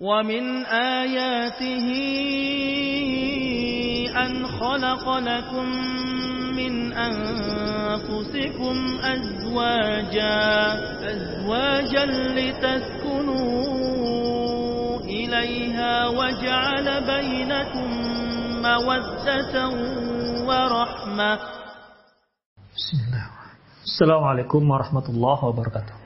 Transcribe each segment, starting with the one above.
ومن آياته أن خلق لكم من أنفسكم أزواجا أزواجا لتسكنوا إليها وجعل بينكم مودة ورحمة. بسم الله. السلام عليكم ورحمة الله وبركاته.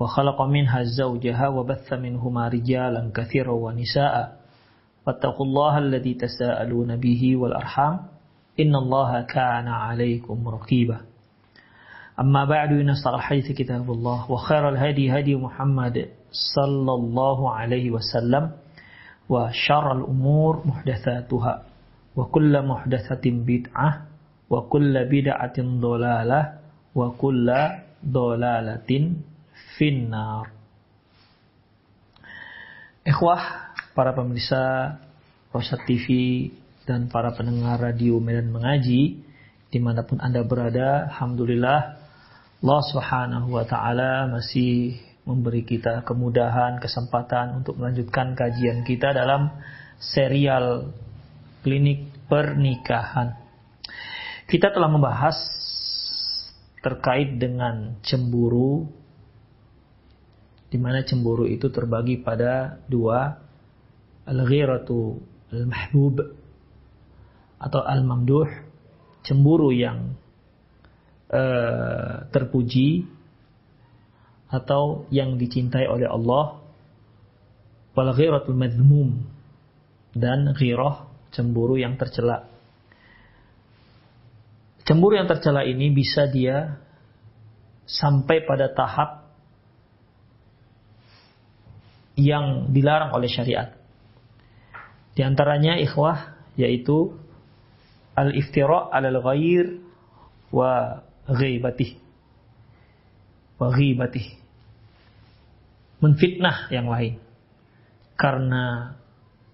وخلق منها زوجها وبث منهما رجالا كثيرا ونساء. واتقوا الله الذي تساءلون به والأرحام. إن الله كان عليكم رقيبا. أما بعد إن الحديث كتاب الله. وخير الهدي هدي محمد صلى الله عليه وسلم. وشر الأمور محدثاتها. وكل محدثة بدعة. وكل بدعة ضلالة. وكل ضلالة finnar. Ikhwah, para pemirsa Rosa TV dan para pendengar radio Medan Mengaji, di mana pun Anda berada, Alhamdulillah, Allah Subhanahu wa Ta'ala masih memberi kita kemudahan, kesempatan untuk melanjutkan kajian kita dalam serial klinik pernikahan. Kita telah membahas terkait dengan cemburu, di mana cemburu itu terbagi pada dua, al-ghiratu al-mahbub atau al-mamduh, cemburu yang uh, terpuji atau yang dicintai oleh Allah wal ghiratul madhmum dan ghirah cemburu yang tercela. Cemburu yang tercela ini bisa dia sampai pada tahap yang dilarang oleh syariat. Di antaranya ikhwah yaitu al-iftira' alal ghair wa ghibatih. Wa ghibatih menfitnah yang lain. Karena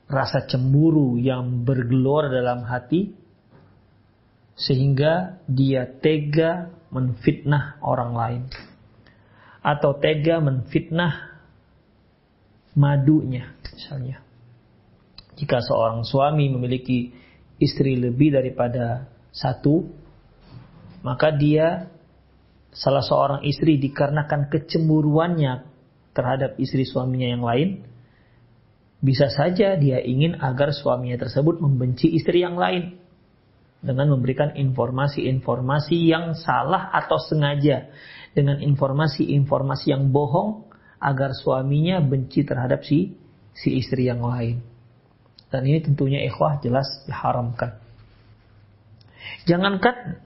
rasa cemburu yang bergelora dalam hati, sehingga dia tega menfitnah orang lain. Atau tega menfitnah madunya, misalnya. Jika seorang suami memiliki istri lebih daripada satu, maka dia salah seorang istri dikarenakan kecemburuannya terhadap istri suaminya yang lain, bisa saja dia ingin agar suaminya tersebut membenci istri yang lain dengan memberikan informasi-informasi yang salah atau sengaja dengan informasi-informasi yang bohong agar suaminya benci terhadap si si istri yang lain. Dan ini tentunya ikhwah jelas diharamkan. Jangankan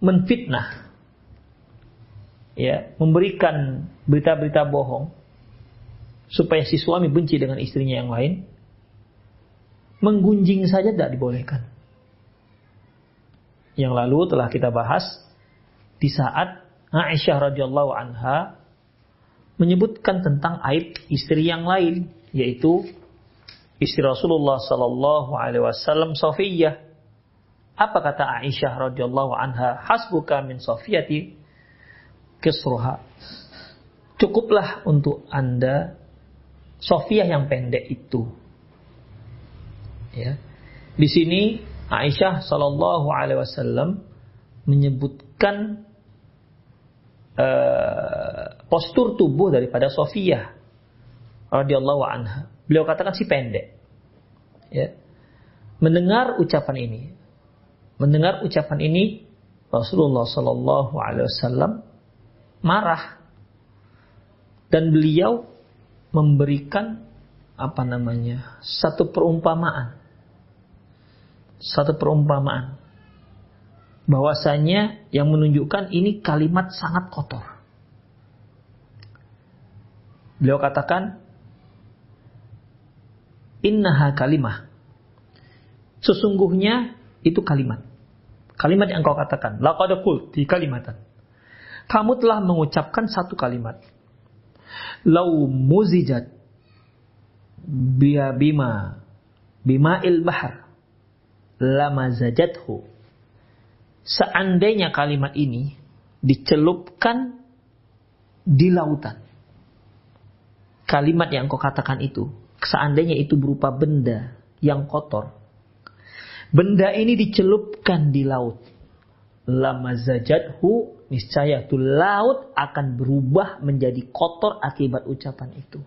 menfitnah ya, memberikan berita-berita bohong supaya si suami benci dengan istrinya yang lain, menggunjing saja tidak dibolehkan. Yang lalu telah kita bahas di saat Aisyah radhiyallahu anha menyebutkan tentang aib istri yang lain, yaitu istri Rasulullah sallallahu alaihi wasallam Safiyah. Apa kata Aisyah radhiyallahu anha? Hasbuka min Safiyati kisruha. Cukuplah untuk Anda Sofia yang pendek itu. Ya. Di sini Aisyah Shallallahu Alaihi Wasallam menyebutkan uh, postur tubuh daripada Sofia radhiyallahu anha. Beliau katakan si pendek. ya mendengar ucapan ini. Mendengar ucapan ini Rasulullah Shallallahu Alaihi Wasallam marah dan beliau memberikan apa namanya satu perumpamaan satu perumpamaan bahwasanya yang menunjukkan ini kalimat sangat kotor. Beliau katakan innaha kalimah. Sesungguhnya itu kalimat. Kalimat yang kau katakan. Laqad di kalimatan. Kamu telah mengucapkan satu kalimat. Lau muzijat biya bima bima il bahar. Seandainya kalimat ini dicelupkan di lautan. Kalimat yang kau katakan itu, seandainya itu berupa benda yang kotor. Benda ini dicelupkan di laut. Lama zajathu, niscaya itu laut akan berubah menjadi kotor akibat ucapan itu.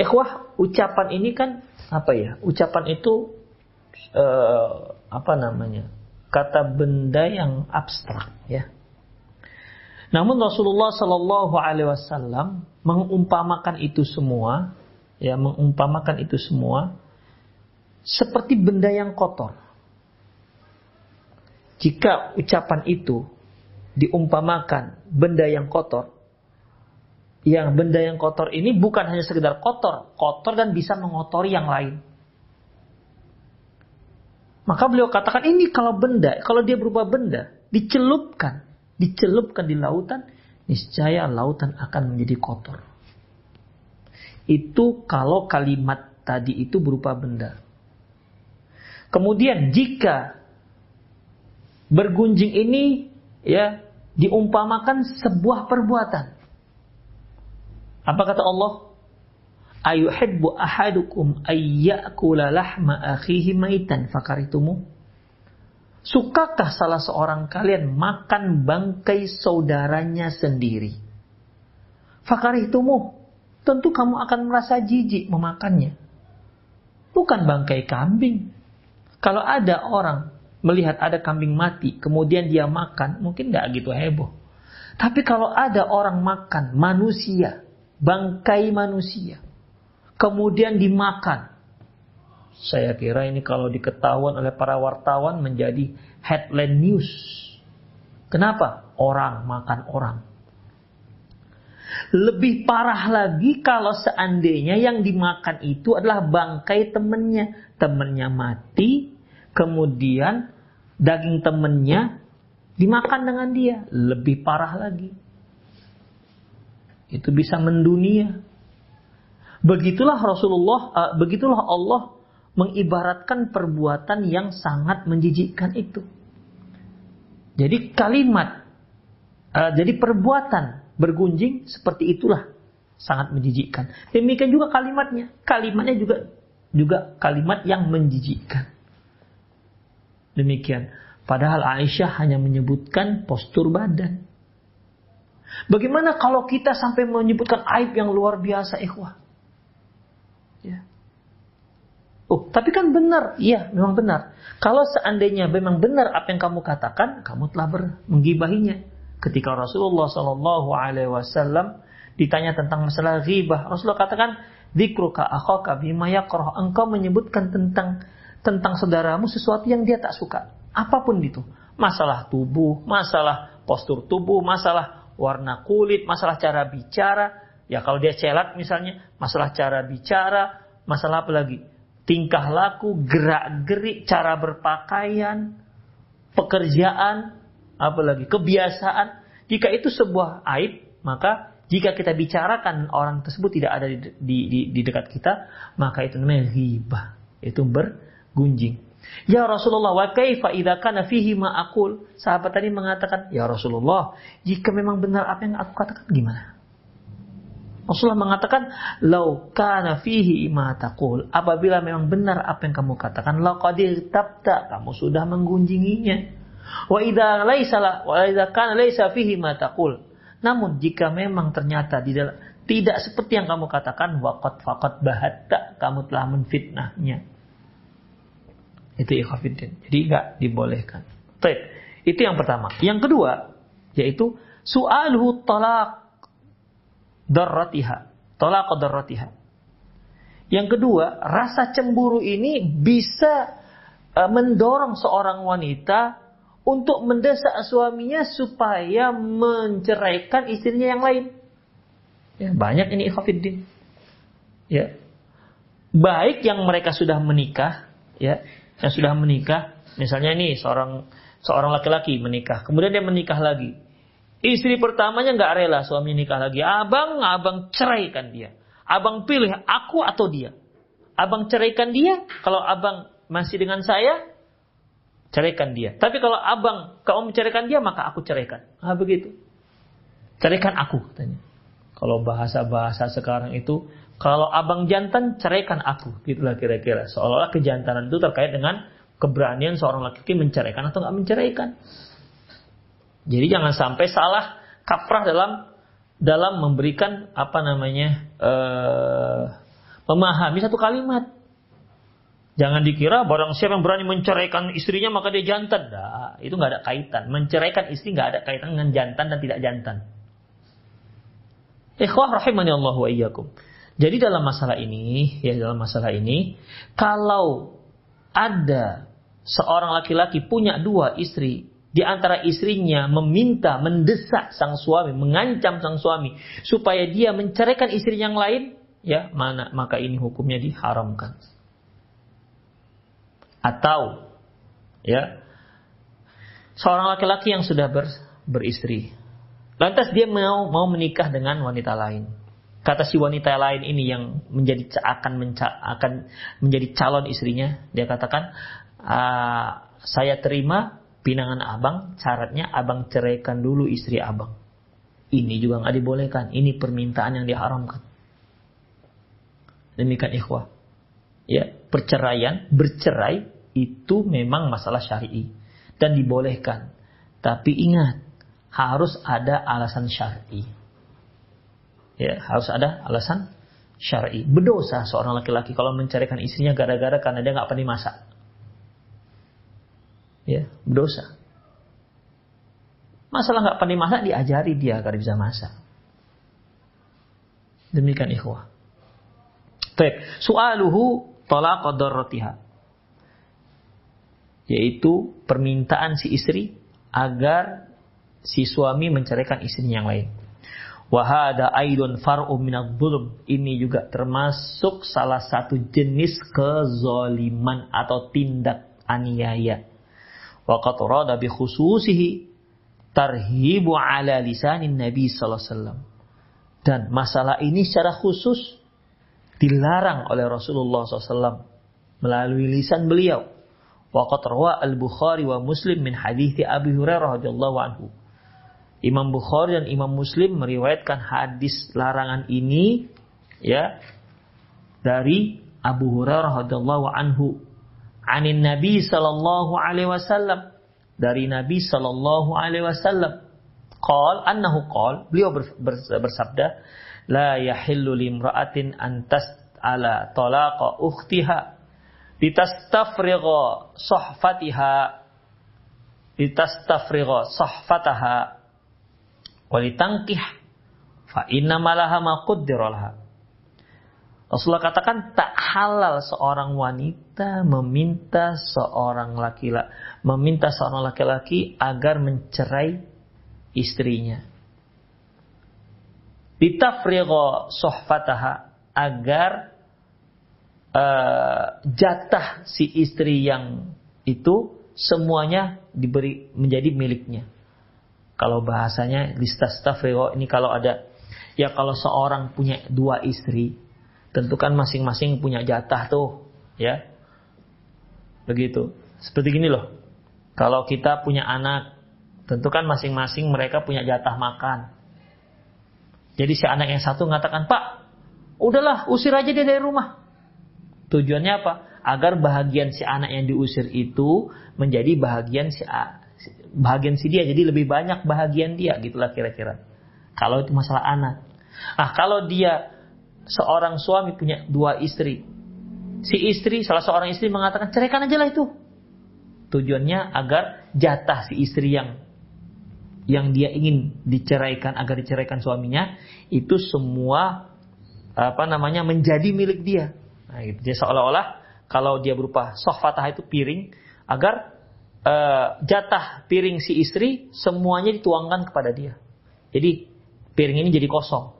Ikhwah, ucapan ini kan apa ya? Ucapan itu uh, apa namanya kata benda yang abstrak ya. Namun Rasulullah Shallallahu Alaihi Wasallam mengumpamakan itu semua, ya mengumpamakan itu semua seperti benda yang kotor. Jika ucapan itu diumpamakan benda yang kotor, yang benda yang kotor ini bukan hanya sekedar kotor, kotor dan bisa mengotori yang lain. Maka beliau katakan ini kalau benda, kalau dia berupa benda, dicelupkan, dicelupkan di lautan, niscaya lautan akan menjadi kotor. Itu kalau kalimat tadi itu berupa benda. Kemudian jika bergunjing ini ya diumpamakan sebuah perbuatan. Apa kata Allah? Ayuhibbu ahadukum ayyakula lahma akhihi maitan fakaritumu? Sukakah salah seorang kalian makan bangkai saudaranya sendiri? Fakaritumu, tentu kamu akan merasa jijik memakannya. Bukan bangkai kambing. Kalau ada orang melihat ada kambing mati, kemudian dia makan, mungkin nggak gitu heboh. Tapi kalau ada orang makan manusia, bangkai manusia, kemudian dimakan. Saya kira ini kalau diketahuan oleh para wartawan menjadi headline news. Kenapa? Orang makan orang. Lebih parah lagi kalau seandainya yang dimakan itu adalah bangkai temennya. Temennya mati, kemudian daging temennya dimakan dengan dia. Lebih parah lagi. Itu bisa mendunia. Begitulah Rasulullah, uh, begitulah Allah mengibaratkan perbuatan yang sangat menjijikkan itu. Jadi kalimat, uh, jadi perbuatan bergunjing seperti itulah sangat menjijikkan. Demikian juga kalimatnya, kalimatnya juga juga kalimat yang menjijikkan. Demikian. Padahal Aisyah hanya menyebutkan postur badan. Bagaimana kalau kita sampai menyebutkan aib yang luar biasa, ikhwah? Ya. Oh, tapi kan benar. Iya, memang benar. Kalau seandainya memang benar apa yang kamu katakan, kamu telah menggibahinya. Ketika Rasulullah Shallallahu Alaihi Wasallam ditanya tentang masalah ghibah, Rasulullah katakan, "Dikruka akhaka bima yakrah." Engkau menyebutkan tentang tentang saudaramu sesuatu yang dia tak suka. Apa pun itu. Masalah tubuh, masalah postur tubuh, masalah warna kulit, masalah cara bicara, Ya kalau dia celat misalnya, masalah cara bicara, masalah apa lagi? Tingkah laku, gerak-gerik, cara berpakaian, pekerjaan, apalagi kebiasaan. Jika itu sebuah aib, maka jika kita bicarakan orang tersebut tidak ada di, di, di, di dekat kita, maka itu namanya ghibah. Itu bergunjing. Ya Rasulullah, wa kaifa idza kana fihi ma? Sahabat tadi mengatakan, "Ya Rasulullah, jika memang benar apa yang aku katakan gimana?" Rasulullah mengatakan, "Lau kana fihi ma taqul." Apabila memang benar apa yang kamu katakan, laqad tabta, kamu sudah menggunjinginya. Wa idza laisa wa idza kana laisa fihi ma taqul. Namun jika memang ternyata di dalam Tidak seperti yang kamu katakan, waqat faqat bahatta, kamu telah menfitnahnya. Itu ikhafidin. Jadi enggak dibolehkan. Baik. Itu yang pertama. Yang kedua, yaitu su'aluhu talak darratiha. Talaq darratiha. Yang kedua, rasa cemburu ini bisa uh, mendorong seorang wanita untuk mendesak suaminya supaya menceraikan istrinya yang lain. Ya, banyak ini ikhafiddin. Ya. Baik yang mereka sudah menikah, ya, yang sudah menikah, misalnya ini seorang seorang laki-laki menikah, kemudian dia menikah lagi. Istri pertamanya nggak rela suami nikah lagi. Abang, abang ceraikan dia. Abang pilih aku atau dia. Abang ceraikan dia, kalau abang masih dengan saya, ceraikan dia. Tapi kalau abang kau menceraikan dia, maka aku ceraikan. Ah begitu. Ceraikan aku katanya. Kalau bahasa-bahasa sekarang itu, kalau abang jantan, ceraikan aku. Gitulah kira-kira. Seolah-olah kejantanan itu terkait dengan keberanian seorang laki-laki menceraikan atau nggak menceraikan. Jadi jangan sampai salah kaprah dalam dalam memberikan apa namanya uh, memahami satu kalimat. Jangan dikira barang siapa yang berani menceraikan istrinya maka dia jantan. Nah, itu nggak ada kaitan. Menceraikan istri nggak ada kaitan dengan jantan dan tidak jantan. Ikhwah rahimani Allah wa iyyakum. Jadi dalam masalah ini, ya dalam masalah ini, kalau ada seorang laki-laki punya dua istri, di antara istrinya meminta, mendesak sang suami, mengancam sang suami supaya dia menceraikan istri yang lain, ya mana maka ini hukumnya diharamkan. Atau ya seorang laki-laki yang sudah ber, beristri, lantas dia mau mau menikah dengan wanita lain. Kata si wanita lain ini yang menjadi akan menca, akan menjadi calon istrinya, dia katakan, ah, saya terima pinangan abang, syaratnya abang ceraikan dulu istri abang. Ini juga nggak dibolehkan. Ini permintaan yang diharamkan. Demikian ikhwah. Ya, perceraian, bercerai itu memang masalah syar'i dan dibolehkan. Tapi ingat, harus ada alasan syar'i. Ya, harus ada alasan syar'i. Berdosa seorang laki-laki kalau menceraikan istrinya gara-gara karena dia nggak pandai masak ya berdosa. Masalah nggak pandai masak diajari dia agar bisa masak. Demikian ikhwah. Baik, soaluhu tolak rotiha. Yaitu permintaan si istri agar si suami menceraikan istrinya yang lain. Wahada aidun far'um minad Ini juga termasuk salah satu jenis kezoliman atau tindak aniaya Waqat rada bi khususihi tarhibu ala lisanin Nabi sallallahu alaihi wasallam. Dan masalah ini secara khusus dilarang oleh Rasulullah SAW melalui lisan beliau. Waqat rawa al-Bukhari wa Muslim min hadithi Abi Hurairah radhiyallahu anhu. Imam Bukhari dan Imam Muslim meriwayatkan hadis larangan ini ya dari Abu Hurairah radhiyallahu anhu anin Nabi sallallahu alaihi wasallam. Dari Nabi sallallahu alaihi wasallam. Qal annahu qal. Beliau bersabda la yahillu limra'atin an tas'ala talaqa ukhtiha litastafrigha sahfatiha litastafrigha sahfataha wa litangkih fa inna malaha ma qaddara Rasulullah katakan tak halal seorang wanita meminta seorang laki-laki meminta seorang laki-laki agar mencerai istrinya. Ditafrigha sohfataha agar uh, jatah si istri yang itu semuanya diberi menjadi miliknya. Kalau bahasanya listas tafriqo ini kalau ada ya kalau seorang punya dua istri Tentu kan masing-masing punya jatah tuh, ya. Begitu. Seperti gini loh. Kalau kita punya anak, tentu kan masing-masing mereka punya jatah makan. Jadi si anak yang satu mengatakan, Pak, udahlah usir aja dia dari rumah. Tujuannya apa? Agar bahagian si anak yang diusir itu menjadi bahagian si bahagian si dia. Jadi lebih banyak bahagian dia, gitulah kira-kira. Kalau itu masalah anak. Ah, kalau dia seorang suami punya dua istri, si istri salah seorang istri mengatakan ceraikan aja lah itu. Tujuannya agar jatah si istri yang yang dia ingin diceraikan agar diceraikan suaminya itu semua apa namanya menjadi milik dia. Nah, gitu. Jadi seolah-olah kalau dia berupa sohfatah itu piring agar uh, jatah piring si istri semuanya dituangkan kepada dia. Jadi piring ini jadi kosong.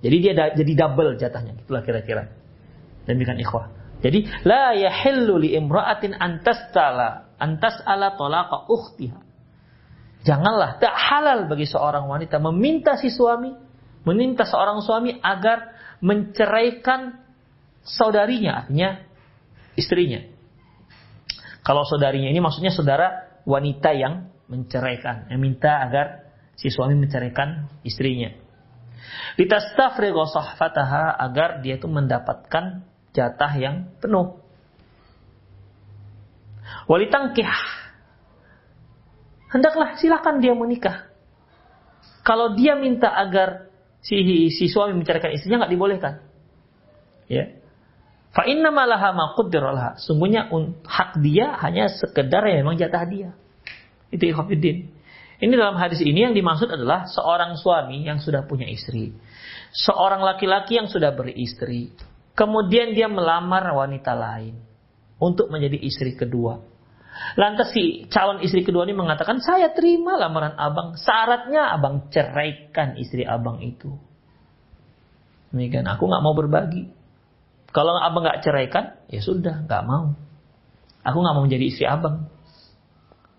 Jadi dia da jadi double jatahnya. Itulah kira-kira. Demikian ikhwah. Jadi la yahillu li imra'atin antas tala antas ala talaqa ukhtiha. Janganlah tak halal bagi seorang wanita meminta si suami, meminta seorang suami agar menceraikan saudarinya, artinya istrinya. Kalau saudarinya ini maksudnya saudara wanita yang menceraikan, yang minta agar si suami menceraikan istrinya. Litastafrigha sahfataha agar dia itu mendapatkan jatah yang penuh. Walitangkih hendaklah silakan dia menikah. Kalau dia minta agar si si suami menceraikan istrinya nggak dibolehkan. Ya. Fa inna malaha ma Sungguhnya hak dia hanya sekedar yang memang jatah dia. Itu ikhwatiddin. Ini dalam hadis ini yang dimaksud adalah seorang suami yang sudah punya istri. Seorang laki-laki yang sudah beristri. Kemudian dia melamar wanita lain. Untuk menjadi istri kedua. Lantas si calon istri kedua ini mengatakan, saya terima lamaran abang. Syaratnya abang ceraikan istri abang itu. Ini kan, aku nggak mau berbagi. Kalau abang nggak ceraikan, ya sudah, nggak mau. Aku nggak mau menjadi istri abang.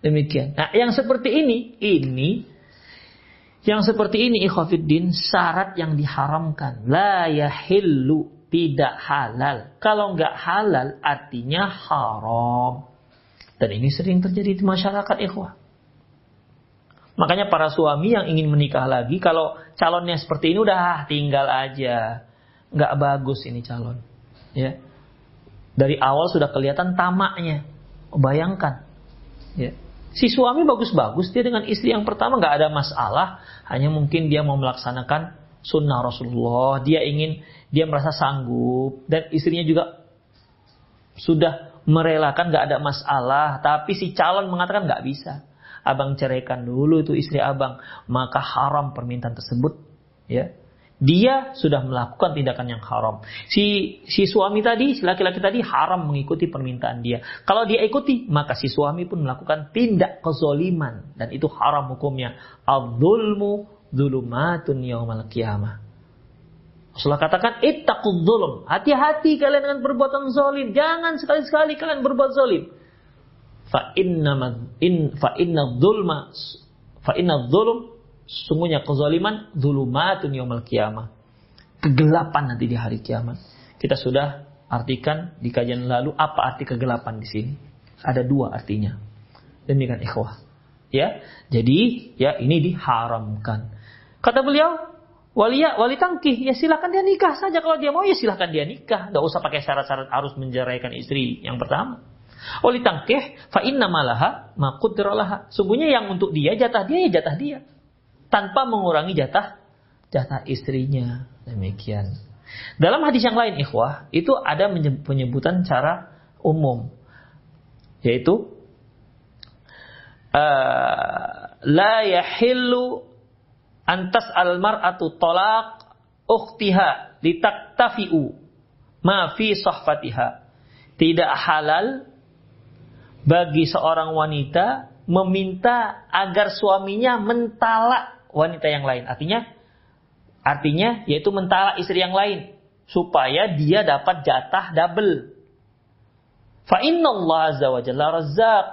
Demikian. Nah, yang seperti ini, ini yang seperti ini ikhwafiddin syarat yang diharamkan. La yahillu tidak halal. Kalau nggak halal artinya haram. Dan ini sering terjadi di masyarakat ikhwah. Makanya para suami yang ingin menikah lagi, kalau calonnya seperti ini udah tinggal aja. Nggak bagus ini calon. Ya. Dari awal sudah kelihatan tamaknya. Bayangkan. Ya. Si suami bagus-bagus, dia dengan istri yang pertama nggak ada masalah. Hanya mungkin dia mau melaksanakan sunnah Rasulullah. Dia ingin, dia merasa sanggup. Dan istrinya juga sudah merelakan nggak ada masalah, tapi si calon mengatakan nggak bisa. Abang ceraikan dulu itu istri abang, maka haram permintaan tersebut. Ya, dia sudah melakukan tindakan yang haram. Si si suami tadi, si laki-laki tadi haram mengikuti permintaan dia. Kalau dia ikuti, maka si suami pun melakukan tindak kezoliman dan itu haram hukumnya. Al-zulmu zulumatun yaumal qiyamah. Rasulullah katakan, ittaqud zulm. Hati-hati kalian dengan perbuatan zalim. Jangan sekali-sekali kalian berbuat zalim. Fa inna in fa inna dzulma fa inna sungguhnya kezaliman dzulumatun yaumil qiyamah. Kegelapan nanti di hari kiamat. Kita sudah artikan di kajian lalu apa arti kegelapan di sini. Ada dua artinya. Demikian ikhwah. Ya, jadi ya ini diharamkan. Kata beliau, Walia, wali tangkih, ya silakan dia nikah saja kalau dia mau ya silakan dia nikah, nggak usah pakai syarat-syarat harus menjeraikan istri yang pertama. Wali tangkih, fa inna malaha makudralaha. Sungguhnya yang untuk dia jatah dia ya jatah dia, tanpa mengurangi jatah jatah istrinya. Demikian. Dalam hadis yang lain, ikhwah, itu ada penyebutan cara umum, yaitu uh, la yahillu antas almar atau tolak ukhtiha litaktafi'u ma fi sahfatiha. Tidak halal bagi seorang wanita meminta agar suaminya mentalak wanita yang lain. Artinya artinya yaitu mentalak istri yang lain supaya dia dapat jatah double. Fa inna Allah azza wa jalla razzaq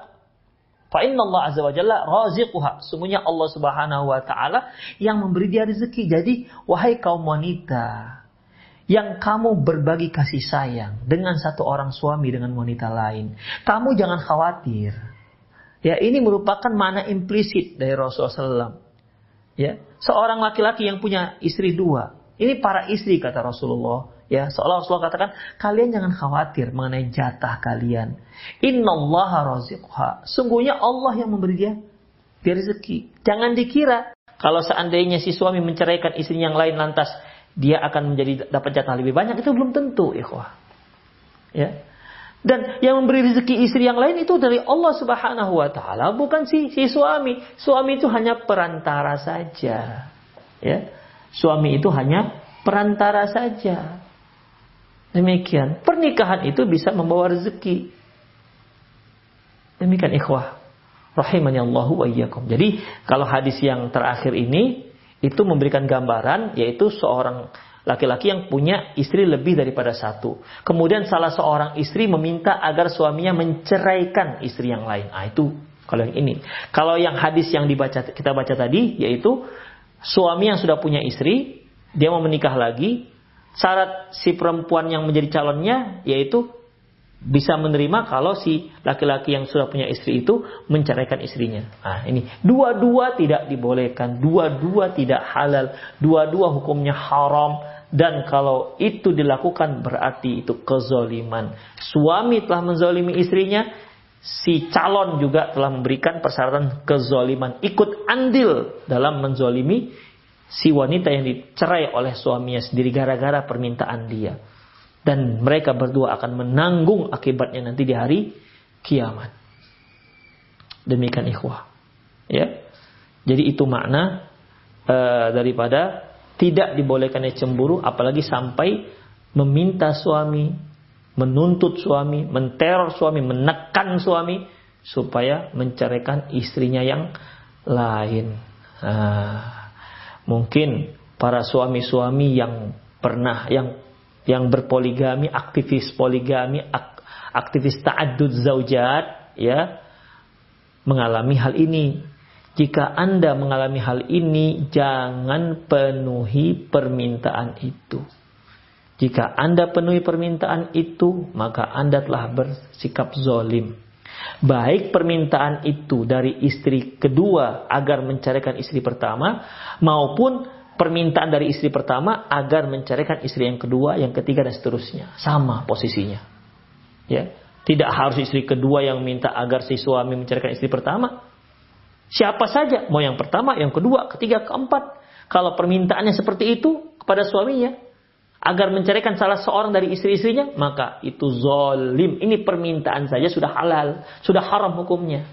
Fa inna Allah azza wa jalla raziquha. Sungguhnya Allah Subhanahu wa taala yang memberi dia rezeki. Jadi wahai kaum wanita yang kamu berbagi kasih sayang dengan satu orang suami dengan wanita lain, kamu jangan khawatir. Ya, ini merupakan mana implisit dari Rasulullah SAW. Ya, seorang laki-laki yang punya istri dua. Ini para istri kata Rasulullah Ya, seolah Rasulullah katakan, kalian jangan khawatir mengenai jatah kalian. Innallaha raziqha. Sungguhnya Allah yang memberi dia, dia rezeki. Jangan dikira kalau seandainya si suami menceraikan istri yang lain lantas dia akan menjadi dapat jatah lebih banyak itu belum tentu, ikhwah. Ya. Dan yang memberi rezeki istri yang lain itu dari Allah Subhanahu wa taala, bukan si si suami. Suami itu hanya perantara saja. Ya. Suami itu hanya perantara saja. Demikian. Pernikahan itu bisa membawa rezeki. Demikian ikhwah. Rahimani Allahu wa iyyakum. Jadi kalau hadis yang terakhir ini itu memberikan gambaran yaitu seorang laki-laki yang punya istri lebih daripada satu. Kemudian salah seorang istri meminta agar suaminya menceraikan istri yang lain. Ah itu kalau yang ini. Kalau yang hadis yang dibaca kita baca tadi yaitu suami yang sudah punya istri, dia mau menikah lagi, syarat si perempuan yang menjadi calonnya yaitu bisa menerima kalau si laki-laki yang sudah punya istri itu menceraikan istrinya. Nah, ini. Dua-dua tidak dibolehkan, dua-dua tidak halal, dua-dua hukumnya haram. Dan kalau itu dilakukan berarti itu kezoliman. Suami telah menzolimi istrinya, si calon juga telah memberikan persyaratan kezoliman, ikut andil dalam menzolimi si wanita yang dicerai oleh suaminya sendiri gara-gara permintaan dia dan mereka berdua akan menanggung akibatnya nanti di hari kiamat. Demikian ikhwah. Ya. Jadi itu makna uh, daripada tidak dibolehkannya cemburu apalagi sampai meminta suami, menuntut suami, menteror suami, menekan suami supaya menceraikan istrinya yang lain. Uh, mungkin para suami-suami yang pernah yang yang berpoligami, aktivis poligami, ak aktivis ta'addud zaujat, ya, mengalami hal ini. Jika Anda mengalami hal ini, jangan penuhi permintaan itu. Jika Anda penuhi permintaan itu, maka Anda telah bersikap zolim. Baik permintaan itu dari istri kedua agar mencarikan istri pertama, maupun permintaan dari istri pertama agar menceraikan istri yang kedua, yang ketiga dan seterusnya. Sama posisinya. Ya. Tidak harus istri kedua yang minta agar si suami menceraikan istri pertama. Siapa saja, mau yang pertama, yang kedua, ketiga, keempat. Kalau permintaannya seperti itu kepada suaminya, agar menceraikan salah seorang dari istri-istrinya, maka itu zolim. Ini permintaan saja sudah halal, sudah haram hukumnya.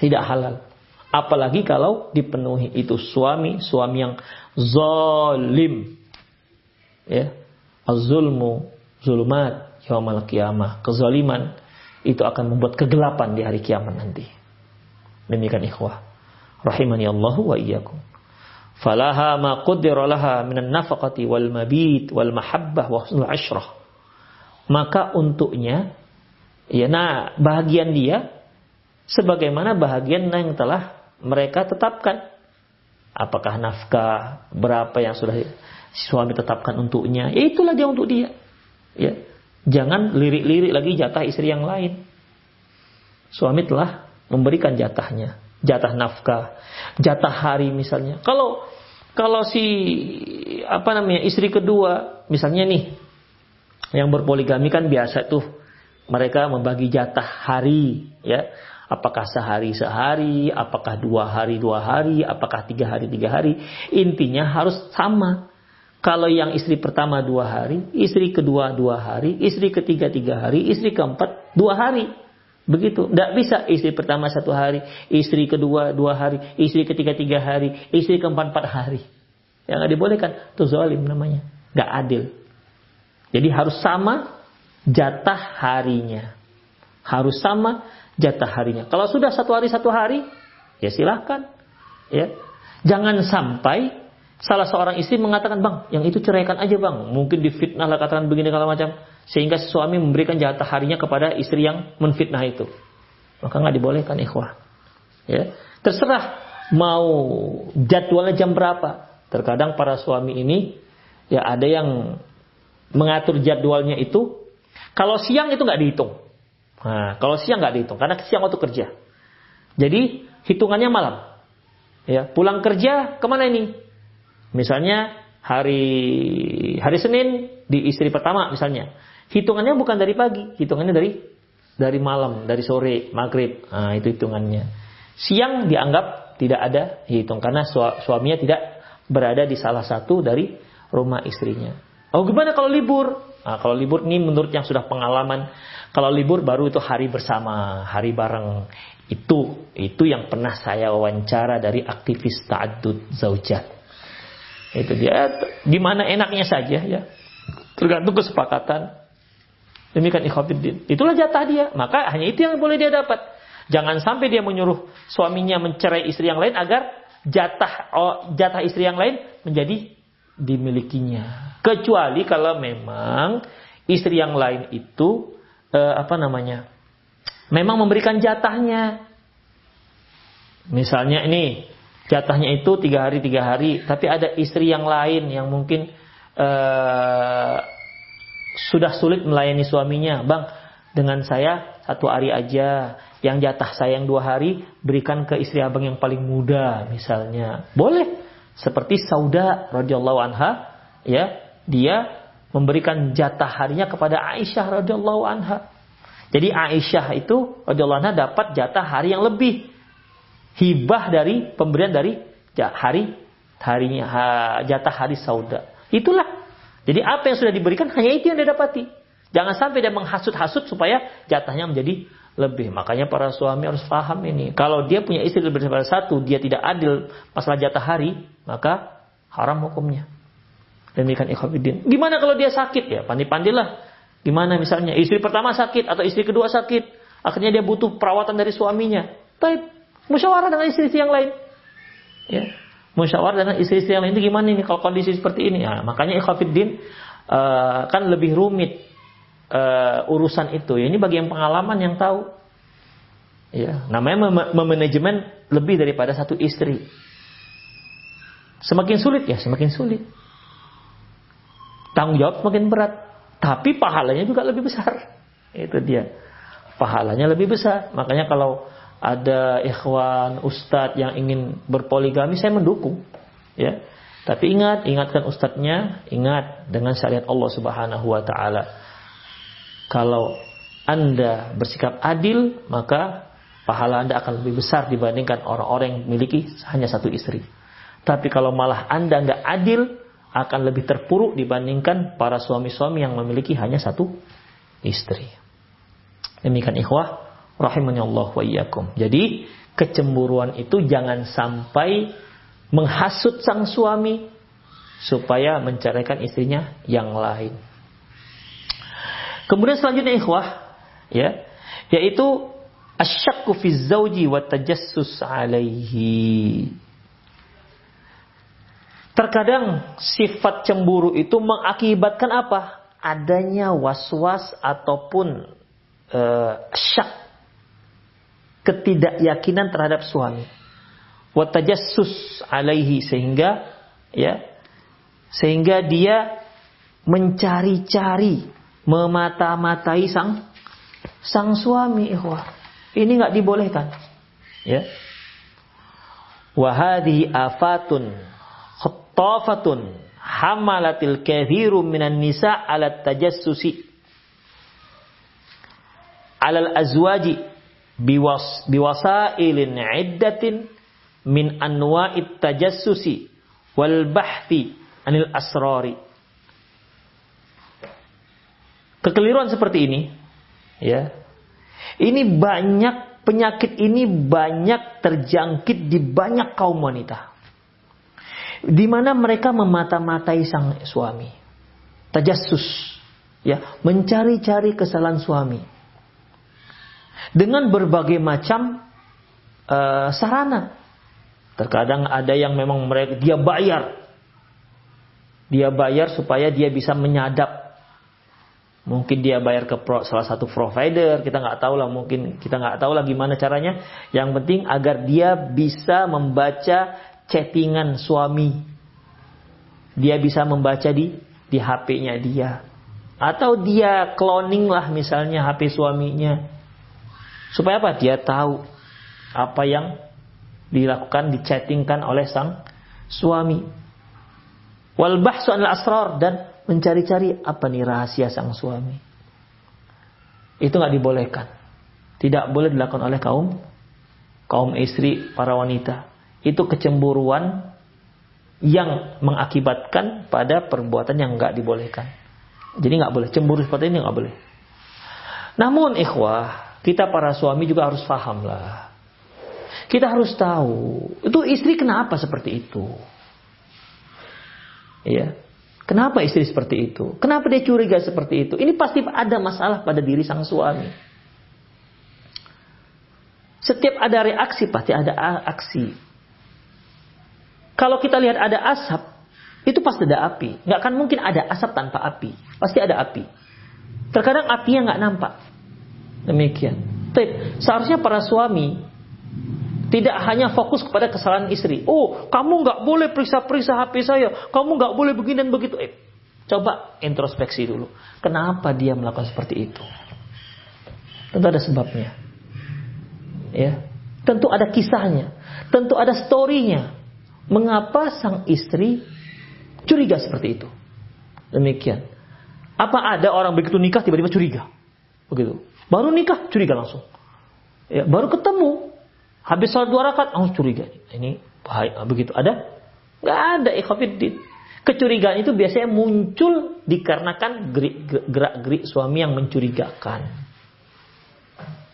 Tidak halal. Apalagi kalau dipenuhi itu suami, suami yang zalim. Ya. Az-zulmu zulumat yaumal qiyamah. Kezaliman itu akan membuat kegelapan di hari kiamat nanti. Demikian ikhwah. Rahimani Allah wa iyyakum. Falaha ma qaddara laha minan nafaqati wal mabit wal mahabbah wa husnul ashrah. Maka untuknya ya nah bahagian dia sebagaimana bahagian yang telah mereka tetapkan. Apakah nafkah berapa yang sudah suami tetapkan untuknya? Ya itulah dia untuk dia. Ya. Jangan lirik-lirik lagi jatah istri yang lain. Suami telah memberikan jatahnya, jatah nafkah, jatah hari misalnya. Kalau kalau si apa namanya istri kedua misalnya nih yang berpoligami kan biasa tuh mereka membagi jatah hari ya Apakah sehari sehari, apakah dua hari dua hari, apakah tiga hari tiga hari. Intinya harus sama. Kalau yang istri pertama dua hari, istri kedua dua hari, istri ketiga tiga hari, istri keempat dua hari. Begitu. Tidak bisa istri pertama satu hari, istri kedua dua hari, istri ketiga tiga hari, istri keempat empat hari. Yang nggak dibolehkan. Itu zalim namanya. Nggak adil. Jadi harus sama jatah harinya. Harus sama jatah harinya. Kalau sudah satu hari satu hari, ya silahkan. Ya. Jangan sampai salah seorang istri mengatakan, bang, yang itu ceraikan aja bang. Mungkin difitnah lah katakan begini kalau macam. Sehingga suami memberikan jatah harinya kepada istri yang menfitnah itu. Maka nggak dibolehkan ikhwah. Ya. Terserah mau jadwalnya jam berapa. Terkadang para suami ini ya ada yang mengatur jadwalnya itu. Kalau siang itu nggak dihitung. Nah, kalau siang nggak dihitung karena siang waktu kerja. Jadi hitungannya malam. Ya, pulang kerja ke mana ini? Misalnya hari hari Senin di istri pertama misalnya. Hitungannya bukan dari pagi, hitungannya dari dari malam, dari sore, maghrib. Nah, itu hitungannya. Siang dianggap tidak ada hitung karena suaminya tidak berada di salah satu dari rumah istrinya. Oh gimana kalau libur? Nah, kalau libur ini menurut yang sudah pengalaman, kalau libur baru itu hari bersama, hari bareng. Itu itu yang pernah saya wawancara dari aktivis ta'addud zaujat. Itu dia gimana enaknya saja ya. Tergantung kesepakatan. Demikian ikhwatiddin. Itulah jatah dia. Maka hanya itu yang boleh dia dapat. Jangan sampai dia menyuruh suaminya mencerai istri yang lain agar jatah oh, jatah istri yang lain menjadi dimilikinya. Kecuali kalau memang istri yang lain itu eh, apa namanya? Memang memberikan jatahnya. Misalnya ini jatahnya itu tiga hari tiga hari, tapi ada istri yang lain yang mungkin eh, sudah sulit melayani suaminya, bang dengan saya satu hari aja, yang jatah saya yang dua hari berikan ke istri abang yang paling muda misalnya, boleh. Seperti Sauda radhiyallahu anha, ya dia memberikan jatah harinya kepada Aisyah radhiyallahu anha. Jadi Aisyah itu radhiyallahu anha dapat jatah hari yang lebih hibah dari pemberian dari hari harinya jatah hari Sauda. Itulah. Jadi apa yang sudah diberikan hanya itu yang dia dapati. Jangan sampai dia menghasut-hasut supaya jatahnya menjadi lebih. Makanya para suami harus paham ini. Kalau dia punya istri lebih daripada satu, dia tidak adil masalah jatah hari, maka haram hukumnya. Demikian ikhwatiddin. Gimana kalau dia sakit ya? Pandi-pandilah. Gimana misalnya istri pertama sakit atau istri kedua sakit, akhirnya dia butuh perawatan dari suaminya. Tapi musyawarah dengan istri-istri yang lain. Ya. Musyawarah dengan istri-istri yang lain itu gimana ini kalau kondisi seperti ini? Ya, makanya ikhwafiddin uh, kan lebih rumit uh, urusan itu. Ya, ini bagi yang pengalaman yang tahu. Ya, namanya mem memanajemen lebih daripada satu istri. Semakin sulit ya, semakin sulit. Tanggung jawab semakin berat, tapi pahalanya juga lebih besar. Itu dia. Pahalanya lebih besar. Makanya kalau ada ikhwan, ustadz yang ingin berpoligami, saya mendukung. Ya. Tapi ingat, ingatkan ustadznya, ingat dengan syariat Allah Subhanahu wa taala. Kalau Anda bersikap adil, maka pahala Anda akan lebih besar dibandingkan orang-orang yang memiliki hanya satu istri. Tapi kalau malah Anda nggak adil, akan lebih terpuruk dibandingkan para suami-suami yang memiliki hanya satu istri. Demikian ikhwah, rahimani Allah wa iyyakum. Jadi kecemburuan itu jangan sampai menghasut sang suami supaya menceraikan istrinya yang lain. Kemudian selanjutnya ikhwah ya, yaitu asyakku fi zauji wa tajassus alaihi. Terkadang sifat cemburu itu mengakibatkan apa? Adanya was-was ataupun uh, syak ketidakyakinan terhadap suami. Watajassus alaihi sehingga ya sehingga dia mencari-cari memata-matai sang sang suami ikhwah. Ini nggak dibolehkan. Ya. Wahadi afatun khattafatun hamalatil kathiru minan nisa ala tajassusi alal azwaji biwas biwasailin iddatin min anwa'it tajassusi wal bahthi anil asrari. Kekeliruan seperti ini ya. Ini banyak penyakit ini banyak terjangkit di banyak kaum wanita. Di mana mereka memata-matai sang suami. Tajassus ya, mencari-cari kesalahan suami dengan berbagai macam uh, sarana. Terkadang ada yang memang mereka dia bayar, dia bayar supaya dia bisa menyadap. Mungkin dia bayar ke pro, salah satu provider, kita nggak tahu lah mungkin kita nggak tahu lah gimana caranya. Yang penting agar dia bisa membaca chattingan suami, dia bisa membaca di di HP-nya dia, atau dia cloning lah misalnya HP suaminya Supaya apa? Dia tahu apa yang dilakukan, dichattingkan oleh sang suami. Wal bahsu asrar dan mencari-cari apa nih rahasia sang suami. Itu nggak dibolehkan. Tidak boleh dilakukan oleh kaum kaum istri para wanita. Itu kecemburuan yang mengakibatkan pada perbuatan yang nggak dibolehkan. Jadi nggak boleh cemburu seperti ini nggak boleh. Namun ikhwah, kita para suami juga harus paham lah. Kita harus tahu itu istri kenapa seperti itu. Iya. Kenapa istri seperti itu? Kenapa dia curiga seperti itu? Ini pasti ada masalah pada diri sang suami. Setiap ada reaksi pasti ada aksi. Kalau kita lihat ada asap, itu pasti ada api. Nggak akan mungkin ada asap tanpa api. Pasti ada api. Terkadang apinya nggak nampak. Demikian. Tapi seharusnya para suami tidak hanya fokus kepada kesalahan istri. Oh, kamu nggak boleh periksa-periksa HP saya. Kamu nggak boleh begini dan begitu. Eh, coba introspeksi dulu. Kenapa dia melakukan seperti itu? Tentu ada sebabnya. Ya, tentu ada kisahnya. Tentu ada storynya. Mengapa sang istri curiga seperti itu? Demikian. Apa ada orang begitu nikah tiba-tiba curiga? Begitu. Baru nikah curiga langsung. Ya, baru ketemu habis sholat dua rakaat langsung curiga. Ini bahaya begitu. Ada? Gak ada ikhafidin. Kecurigaan itu biasanya muncul dikarenakan gerak-gerik suami yang mencurigakan.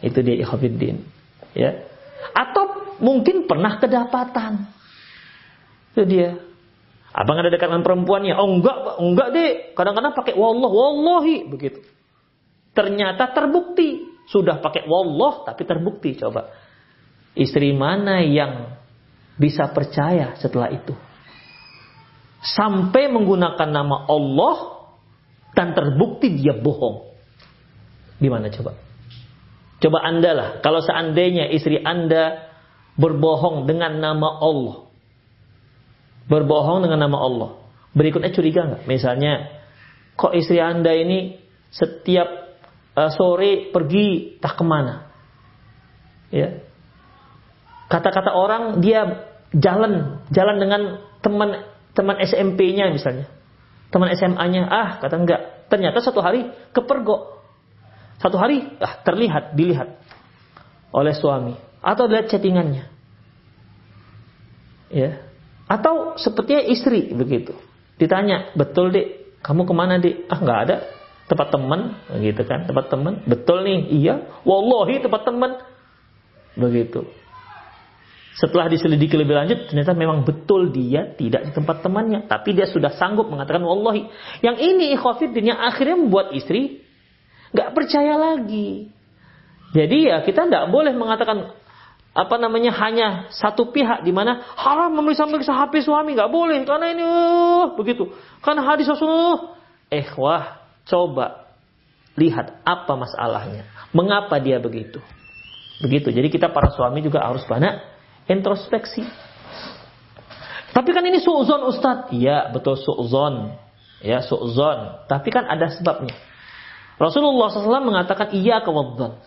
Itu dia ikhafidin. Ya. Atau mungkin pernah kedapatan. Itu dia. Abang ada dekat dengan perempuannya. Oh enggak, enggak deh. Kadang-kadang pakai wallah, wallahi begitu. Ternyata terbukti sudah pakai wallah tapi terbukti coba. Istri mana yang bisa percaya setelah itu? Sampai menggunakan nama Allah dan terbukti dia bohong. Di mana coba? Coba Anda lah, kalau seandainya istri Anda berbohong dengan nama Allah, berbohong dengan nama Allah. Berikutnya curiga nggak? Misalnya, kok istri anda ini setiap uh, sore pergi tak ke mana? Ya, kata-kata orang dia jalan jalan dengan teman teman SMP-nya misalnya, teman SMA-nya, ah kata enggak. Ternyata satu hari kepergok, satu hari ah terlihat dilihat oleh suami atau lihat chattingannya. Ya, atau sepertinya istri begitu. Ditanya, betul dek, kamu ke mana dek? Ah nggak ada, tempat teman, gitu kan, tempat teman. Betul nih, iya, wallahi tempat teman. Begitu. Setelah diselidiki lebih lanjut, ternyata memang betul dia tidak di tempat temannya. Tapi dia sudah sanggup mengatakan wallahi. Yang ini ikhwafiddin yang akhirnya membuat istri nggak percaya lagi. Jadi ya kita nggak boleh mengatakan apa namanya? Hanya satu pihak di mana haram memeriksa-meriksa HP suami. Nggak boleh. Karena ini uh, begitu. Karena hadis Rasulullah. Eh wah coba lihat apa masalahnya. Mengapa dia begitu? Begitu. Jadi kita para suami juga harus banyak introspeksi. Tapi kan ini suuzon Ustadz iya betul suuzon ya suuzon tapi kan ada sebabnya. Rasulullah SAW mengatakan iya kewadzon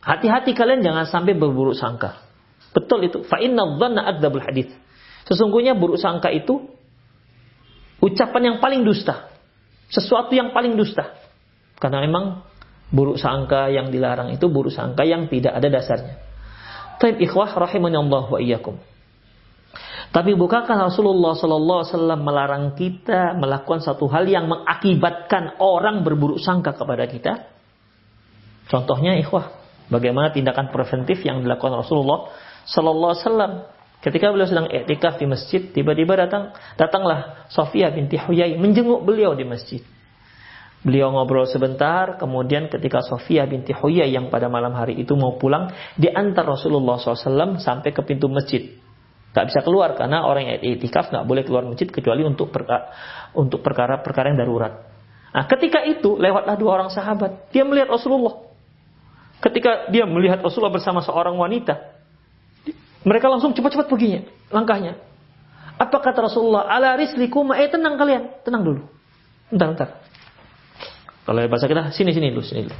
Hati-hati kalian jangan sampai berburuk sangka. Betul itu. Fa inna dhanna hadith. Sesungguhnya buruk sangka itu ucapan yang paling dusta. Sesuatu yang paling dusta. Karena memang buruk sangka yang dilarang itu buruk sangka yang tidak ada dasarnya. Taib ikhwah rahimani Allah wa iyyakum. Tapi bukankah Rasulullah Sallallahu Alaihi Wasallam melarang kita melakukan satu hal yang mengakibatkan orang berburuk sangka kepada kita? Contohnya ikhwah, Bagaimana tindakan preventif yang dilakukan Rasulullah Sallallahu Alaihi Wasallam ketika beliau sedang etikaf di masjid, tiba-tiba datang datanglah Sofia binti Huyai menjenguk beliau di masjid. Beliau ngobrol sebentar, kemudian ketika Sofia binti Huyai yang pada malam hari itu mau pulang, diantar Rasulullah SAW sampai ke pintu masjid. Gak bisa keluar karena orang yang etikaf gak boleh keluar masjid kecuali untuk perkara, untuk perkara-perkara yang darurat. Nah, ketika itu lewatlah dua orang sahabat. Dia melihat Rasulullah. Ketika dia melihat Rasulullah bersama seorang wanita, mereka langsung cepat-cepat perginya, langkahnya. Apa kata Rasulullah? Ala rislikum, eh tenang kalian, tenang dulu. Bentar, bentar. Kalau bahasa kita, sini sini dulu, sini dulu.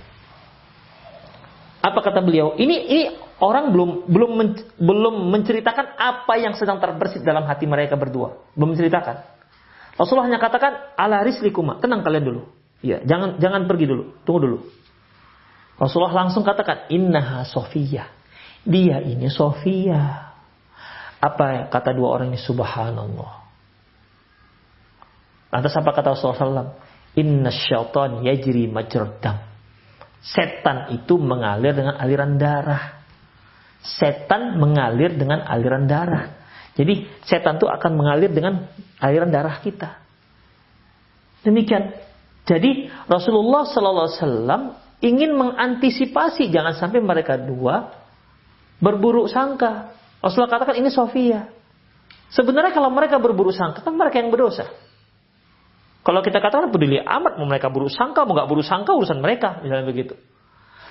Apa kata beliau? Ini ini orang belum belum men, belum menceritakan apa yang sedang terbersit dalam hati mereka berdua. Belum menceritakan. Rasulullah hanya katakan ala rislikum, tenang kalian dulu. Ya, jangan jangan pergi dulu, tunggu dulu. Rasulullah langsung katakan, Innaha Sofia. Dia ini Sofia. Apa kata dua orang ini? Subhanallah. Lantas apa kata Rasulullah SAW? Inna syaitan yajri majrodam. Setan itu mengalir dengan aliran darah. Setan mengalir dengan aliran darah. Jadi setan itu akan mengalir dengan aliran darah kita. Demikian. Jadi Rasulullah Wasallam ingin mengantisipasi jangan sampai mereka dua berburuk sangka. Rasulullah katakan ini Sofia. Sebenarnya kalau mereka berburuk sangka kan mereka yang berdosa. Kalau kita katakan peduli amat mau mereka buruk sangka mau nggak buruk sangka urusan mereka misalnya begitu.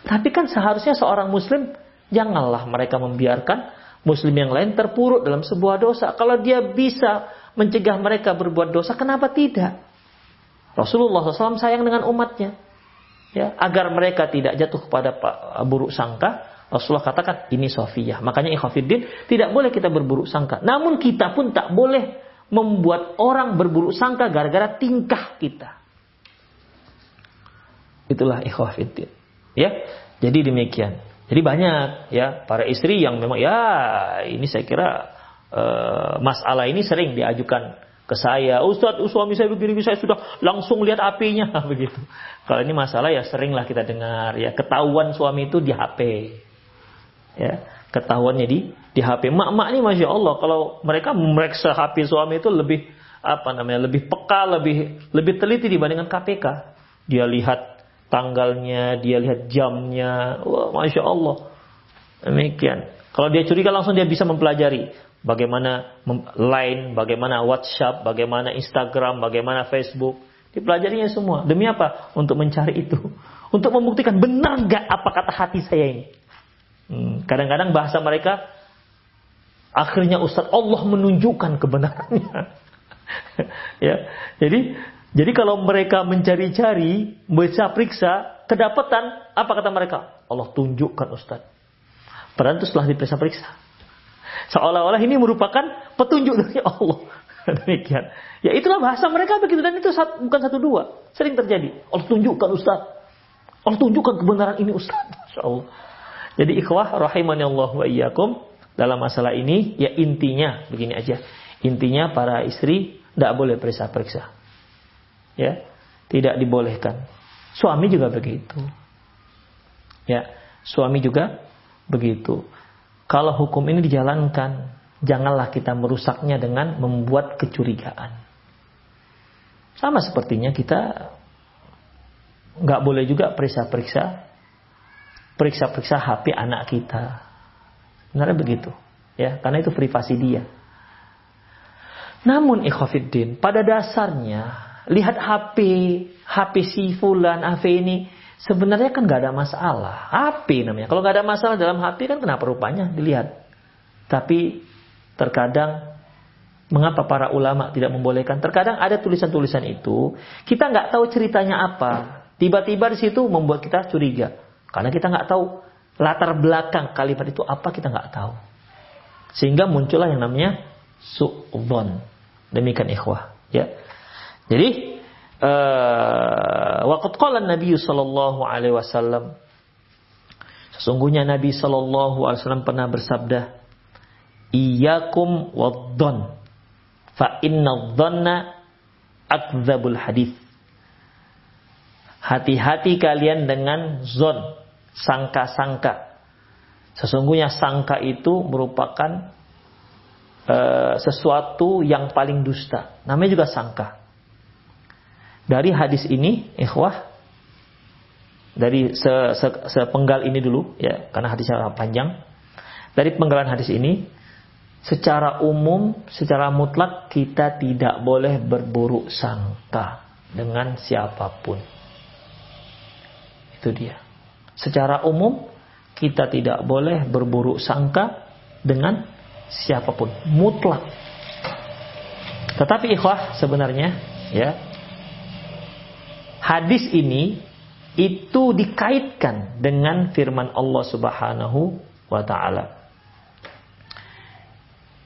Tapi kan seharusnya seorang muslim janganlah mereka membiarkan muslim yang lain terpuruk dalam sebuah dosa. Kalau dia bisa mencegah mereka berbuat dosa, kenapa tidak? Rasulullah SAW sayang dengan umatnya. Ya, agar mereka tidak jatuh kepada buruk sangka, Rasulullah katakan ini Sofiyah. Makanya ikhwafiddin tidak boleh kita berburuk sangka. Namun kita pun tak boleh membuat orang berburuk sangka gara-gara tingkah kita. Itulah ikhwafiddin. Ya, jadi demikian. Jadi banyak ya para istri yang memang ya ini saya kira uh, masalah ini sering diajukan ke saya, Ustadz, suami saya begini, saya sudah langsung lihat apinya begitu. Kalau ini masalah ya seringlah kita dengar ya ketahuan suami itu di HP, ya ketahuannya di di HP. Mak-mak ini masya Allah kalau mereka memeriksa HP suami itu lebih apa namanya lebih peka, lebih lebih teliti dibandingkan KPK. Dia lihat tanggalnya, dia lihat jamnya, wah masya Allah. Demikian. Kalau dia curiga langsung dia bisa mempelajari bagaimana line, bagaimana WhatsApp, bagaimana Instagram, bagaimana Facebook. Dipelajarinya semua. Demi apa? Untuk mencari itu. Untuk membuktikan benar nggak apa kata hati saya ini. Hmm, kadang-kadang bahasa mereka akhirnya Ustadz Allah menunjukkan kebenarannya. ya. Jadi jadi kalau mereka mencari-cari, bisa periksa, kedapatan, apa kata mereka? Allah tunjukkan Ustadz. Padahal itu setelah diperiksa-periksa. Seolah-olah ini merupakan petunjuk dari Allah. Demikian. Ya itulah bahasa mereka begitu dan itu bukan satu dua, sering terjadi. Allah tunjukkan Ustaz. Allah tunjukkan kebenaran ini Ustaz. Masya Allah. Jadi ikhwah rahimani Allah wa iyyakum dalam masalah ini ya intinya begini aja. Intinya para istri tidak boleh periksa-periksa. Ya, tidak dibolehkan. Suami juga begitu. Ya, suami juga begitu. Kalau hukum ini dijalankan, janganlah kita merusaknya dengan membuat kecurigaan. Sama sepertinya kita nggak boleh juga periksa-periksa periksa-periksa HP anak kita. Sebenarnya begitu. Ya, karena itu privasi dia. Namun ikhwafiddin, pada dasarnya lihat HP, HP si fulan, HP ini sebenarnya kan nggak ada masalah. HP namanya. Kalau nggak ada masalah dalam HP kan kenapa rupanya dilihat. Tapi terkadang mengapa para ulama tidak membolehkan? Terkadang ada tulisan-tulisan itu kita nggak tahu ceritanya apa. Tiba-tiba di situ membuat kita curiga. Karena kita nggak tahu latar belakang kalimat itu apa kita nggak tahu. Sehingga muncullah yang namanya su'dhon. Demikian ikhwah. Ya. Jadi waqad qala Nabi sallallahu alaihi wasallam Sesungguhnya Nabi sallallahu alaihi wasallam pernah bersabda, "Iyyakum wad-dhann, fa inna dhanna akdzabul hadis." Hati-hati kalian dengan zon, sangka-sangka. Sesungguhnya sangka itu merupakan uh, sesuatu yang paling dusta. Namanya juga sangka. Dari hadis ini, ikhwah, dari se, se, sepenggal ini dulu, ya, karena hadisnya panjang. Dari penggalan hadis ini, secara umum, secara mutlak kita tidak boleh berburuk sangka dengan siapa pun. Itu dia. Secara umum kita tidak boleh berburuk sangka dengan siapa pun, mutlak. Tetapi ikhwah sebenarnya ya hadis ini itu dikaitkan dengan firman Allah Subhanahu wa taala.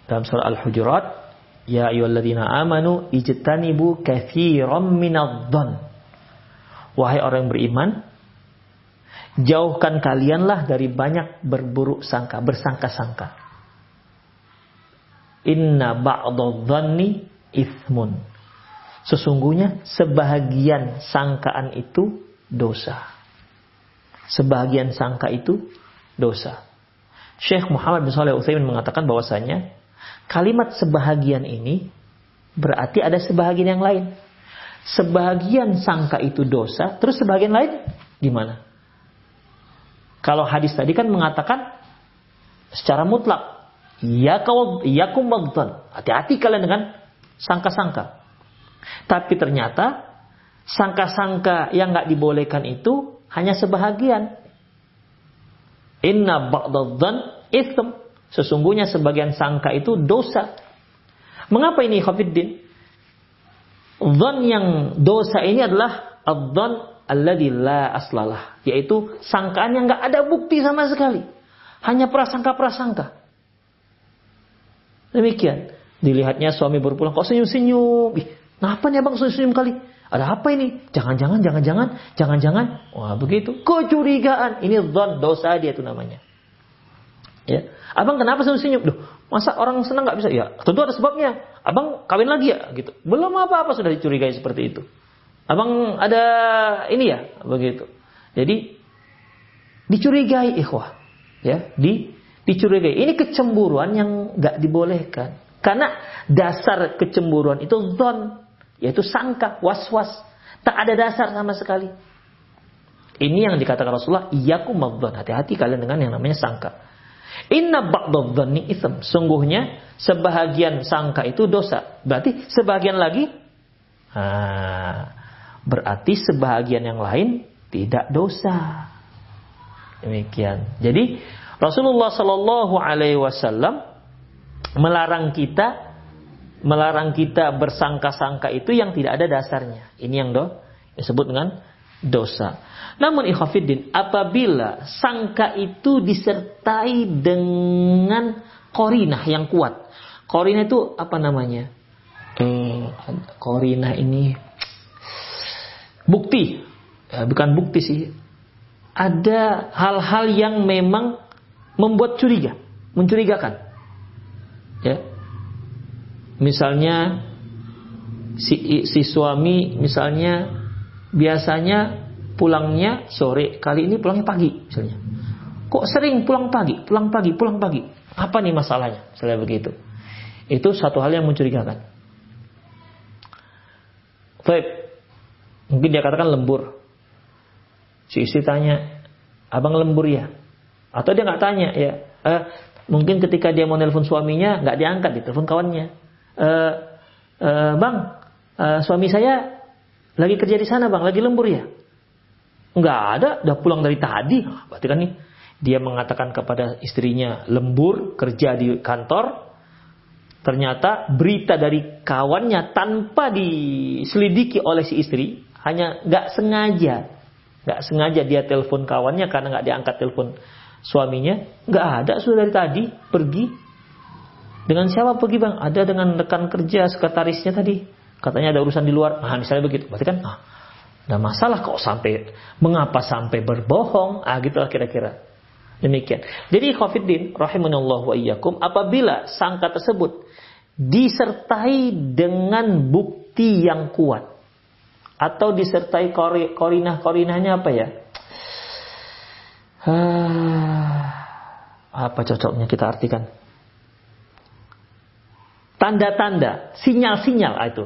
Dalam surah Al-Hujurat, ya ayyuhalladzina amanu ijtanibu katsiran minadh-dhann. Wahai orang yang beriman, Jauhkan kalianlah dari banyak berburuk sangka, bersangka-sangka. Inna ba'dadh-dhanni ithmun. Sesungguhnya sebahagian sangkaan itu dosa. Sebahagian sangka itu dosa. Syekh Muhammad bin Saleh Utsaimin mengatakan bahwasanya kalimat sebahagian ini berarti ada sebahagian yang lain. Sebahagian sangka itu dosa, terus sebahagian lain gimana? Kalau hadis tadi kan mengatakan secara mutlak, ya kau yakum Hati-hati kalian dengan sangka-sangka. Tapi ternyata sangka-sangka yang nggak dibolehkan itu hanya sebahagian. Inna ba'dadhan ism. Sesungguhnya sebagian sangka itu dosa. Mengapa ini Khafiddin? Dhan yang dosa ini adalah adzan alladhi la aslalah. Yaitu sangkaan yang nggak ada bukti sama sekali. Hanya prasangka-prasangka. Demikian. Dilihatnya suami berpulang, kok senyum-senyum. Kenapa nih abang senyum kali? Ada apa ini? Jangan-jangan, jangan-jangan, jangan-jangan. Wah begitu. Kecurigaan. Ini zon, dosa dia itu namanya. Ya. Abang kenapa senyum-senyum? Duh, masa orang senang nggak bisa? Ya, tentu ada sebabnya. Abang kawin lagi ya, gitu. Belum apa-apa sudah dicurigai seperti itu. Abang ada ini ya, begitu. Jadi dicurigai ikhwah, ya, di dicurigai. Ini kecemburuan yang nggak dibolehkan. Karena dasar kecemburuan itu zon, yaitu sangka, was-was. Tak ada dasar sama sekali. Ini yang dikatakan Rasulullah, iyakum madzan. Hati-hati kalian dengan yang namanya sangka. Inna ba'dadhanni ism. Sungguhnya sebahagian sangka itu dosa. Berarti sebahagian lagi nah, berarti sebahagian yang lain tidak dosa. Demikian. Jadi Rasulullah Shallallahu alaihi wasallam melarang kita melarang kita bersangka-sangka itu yang tidak ada dasarnya. Ini yang do disebut dengan dosa. Namun ikhafiddin, apabila sangka itu disertai dengan korinah yang kuat. Korinah itu apa namanya? Eh, korinah ini bukti. Ya, bukan bukti sih. Ada hal-hal yang memang membuat curiga, mencurigakan. Ya, Misalnya si, si suami misalnya biasanya pulangnya sore, kali ini pulangnya pagi misalnya. Kok sering pulang pagi, pulang pagi, pulang pagi? Apa nih masalahnya? Misalnya begitu. Itu satu hal yang mencurigakan. Baik. Mungkin dia katakan lembur. Si istri tanya, abang lembur ya? Atau dia nggak tanya ya? Eh, mungkin ketika dia mau nelpon suaminya nggak diangkat, di telepon kawannya e, e, bang, e, suami saya lagi kerja di sana bang, lagi lembur ya? Enggak ada, udah pulang dari tadi. Berarti kan nih, dia mengatakan kepada istrinya lembur, kerja di kantor, ternyata berita dari kawannya tanpa diselidiki oleh si istri, hanya nggak sengaja, nggak sengaja dia telepon kawannya karena nggak diangkat telepon suaminya, nggak ada. Sudah dari tadi pergi dengan siapa pergi bang? Ada dengan rekan kerja sekretarisnya tadi. Katanya ada urusan di luar. Nah misalnya begitu. Berarti kan ah, ada masalah kok sampai mengapa sampai berbohong? Ah gitulah kira-kira. Demikian. Jadi Khafiddin rahimanallah wa iyyakum apabila sangka tersebut disertai dengan bukti yang kuat atau disertai korinah-korinahnya apa ya? Ah, apa cocoknya kita artikan? Tanda-tanda, sinyal-sinyal ah, itu.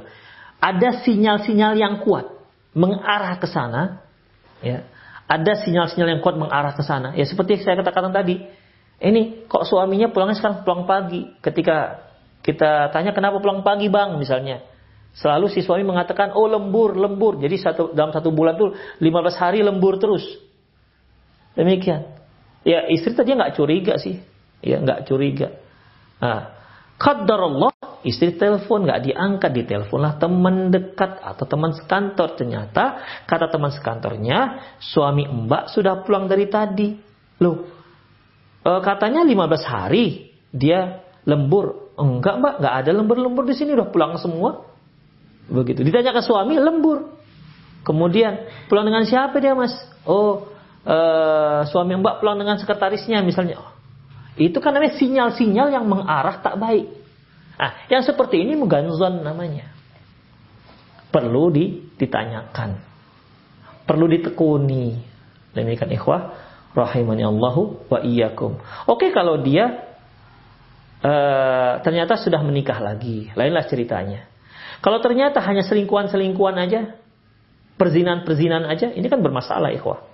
Ada sinyal-sinyal yang kuat mengarah ke sana, ya. Ada sinyal-sinyal yang kuat mengarah ke sana. Ya seperti saya katakan tadi. Ini kok suaminya pulangnya sekarang pulang pagi. Ketika kita tanya kenapa pulang pagi bang misalnya. Selalu si suami mengatakan, oh lembur, lembur. Jadi satu, dalam satu bulan tuh 15 hari lembur terus. Demikian. Ya istri tadi nggak curiga sih. Ya nggak curiga. Nah, Allah istri telepon nggak diangkat di lah teman dekat atau teman sekantor. Ternyata kata teman sekantornya suami mbak sudah pulang dari tadi. Loh e, katanya 15 hari dia lembur. Enggak mbak nggak ada lembur-lembur di sini udah pulang semua. Begitu. Ditanya ke suami lembur. Kemudian pulang dengan siapa dia mas? Oh e, suami mbak pulang dengan sekretarisnya misalnya itu kan namanya sinyal-sinyal yang mengarah tak baik Nah, yang seperti ini muganzon namanya. perlu ditanyakan. Perlu ditekuni. Demikian ikhwah rahimani Allahu wa iyyakum. Oke kalau dia uh, ternyata sudah menikah lagi, lainlah ceritanya. Kalau ternyata hanya selingkuhan-selingkuhan aja, perzinan-perzinan aja, ini kan bermasalah ikhwah.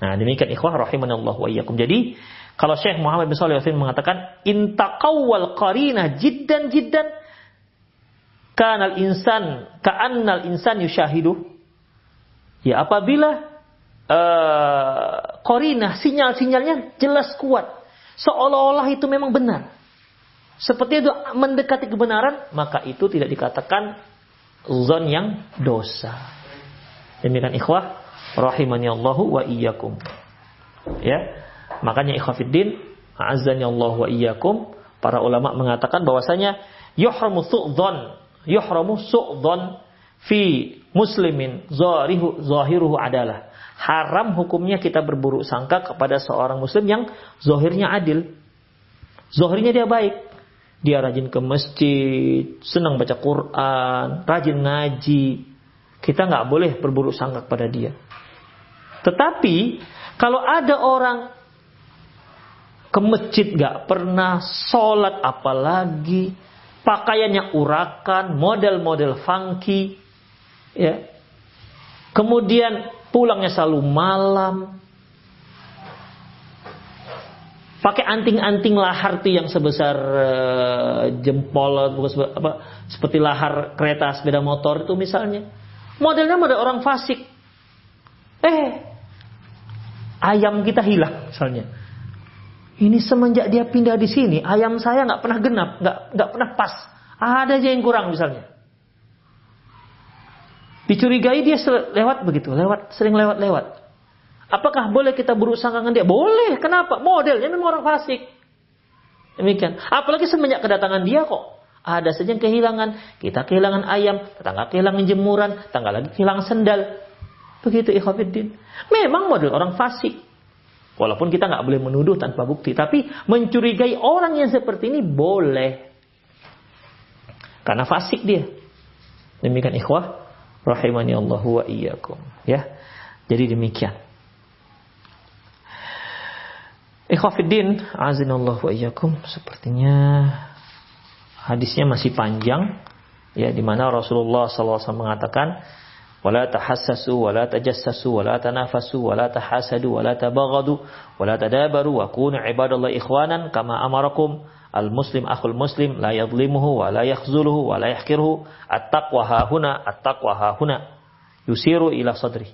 Nah, demikian ikhwah rahimani Allah wa iyyakum. Jadi, kalau Syekh Muhammad bin Shalih Al mengatakan intaqawwal qarina jiddan jiddan kanal insan ka'annal insan yushahidu. Ya apabila uh, korina sinyal-sinyalnya jelas kuat seolah-olah itu memang benar seperti itu mendekati kebenaran maka itu tidak dikatakan zon yang dosa. Demikian ikhwah rahimani Allahu wa iyyakum. Ya makanya ikhwafiddin azani Allah wa iyyakum para ulama mengatakan bahwasanya yuhramu su'dhan yuhramu su'dhan fi muslimin zahirihu zahiruhu adalah. Haram hukumnya kita berburuk sangka kepada seorang muslim yang zahirnya adil. Zahirnya dia baik. Dia rajin ke masjid senang baca Quran rajin ngaji. Kita nggak boleh berburuk sangka kepada dia. Tetapi kalau ada orang ke masjid nggak pernah sholat apalagi pakaiannya urakan, model-model funky, ya. Kemudian pulangnya selalu malam. Pakai anting-anting lahar tuh yang sebesar uh, jempol apa seperti lahar kereta sepeda motor itu misalnya. Modelnya model orang fasik. Eh, ayam kita hilang misalnya. Ini semenjak dia pindah di sini, ayam saya nggak pernah genap, nggak nggak pernah pas. Ada aja yang kurang misalnya. Dicurigai dia lewat begitu, lewat sering lewat-lewat. Apakah boleh kita berusaha dengan dia? Boleh. Kenapa? Modelnya memang orang fasik. Demikian. Apalagi semenjak kedatangan dia kok. Ada saja yang kehilangan. Kita kehilangan ayam, tetangga kehilangan jemuran, tetangga lagi kehilangan sendal. Begitu ikhwafiddin. Memang model orang fasik. Walaupun kita nggak boleh menuduh tanpa bukti, tapi mencurigai orang yang seperti ini boleh. Karena fasik dia. Demikian ikhwah rahimani Allah wa iyyakum, ya. Jadi demikian. Ikhwafiddin, azinallahu wa iyyakum, sepertinya hadisnya masih panjang ya di mana Rasulullah SAW mengatakan ولا تحسسوا ولا تجسسوا ولا تنافسوا ولا تحاسدوا ولا تبغضوا ولا تدابروا وكونوا عباد الله إخوانا كما أمركم. المسلم أخو المسلم لا يظلمه ولا يخذله ولا يحقره. التقوى ها هنا التقوى ها هنا. يسير إلى صدره.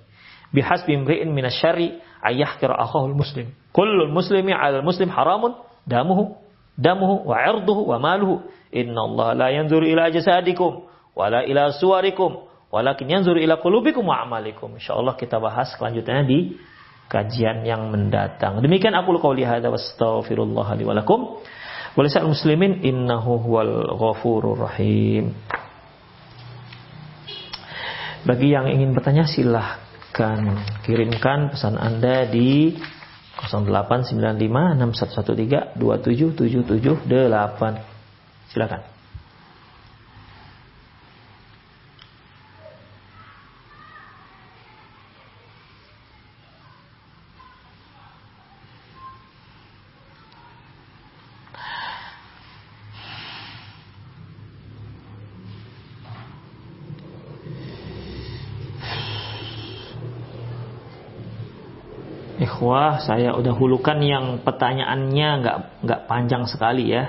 بحسب امرئ من الشر أن يحقر أخاه المسلم. كل المسلم على المسلم حرام. دمه دمه وعرضه وماله. إن الله لا ينظر إلى جسادكم ولا إلى صوركم Walakin yanzuru ila qulubikum wa amalikum. Insyaallah kita bahas selanjutnya di kajian yang mendatang. Demikian aku qauli hadza wastaghfirullah li wa lakum. Muslimin innahu huwal ghafurur rahim. Bagi yang ingin bertanya silahkan kirimkan pesan Anda di 0895 6113 27778. Silakan. Wah, saya udah hulukan yang pertanyaannya nggak nggak panjang sekali ya.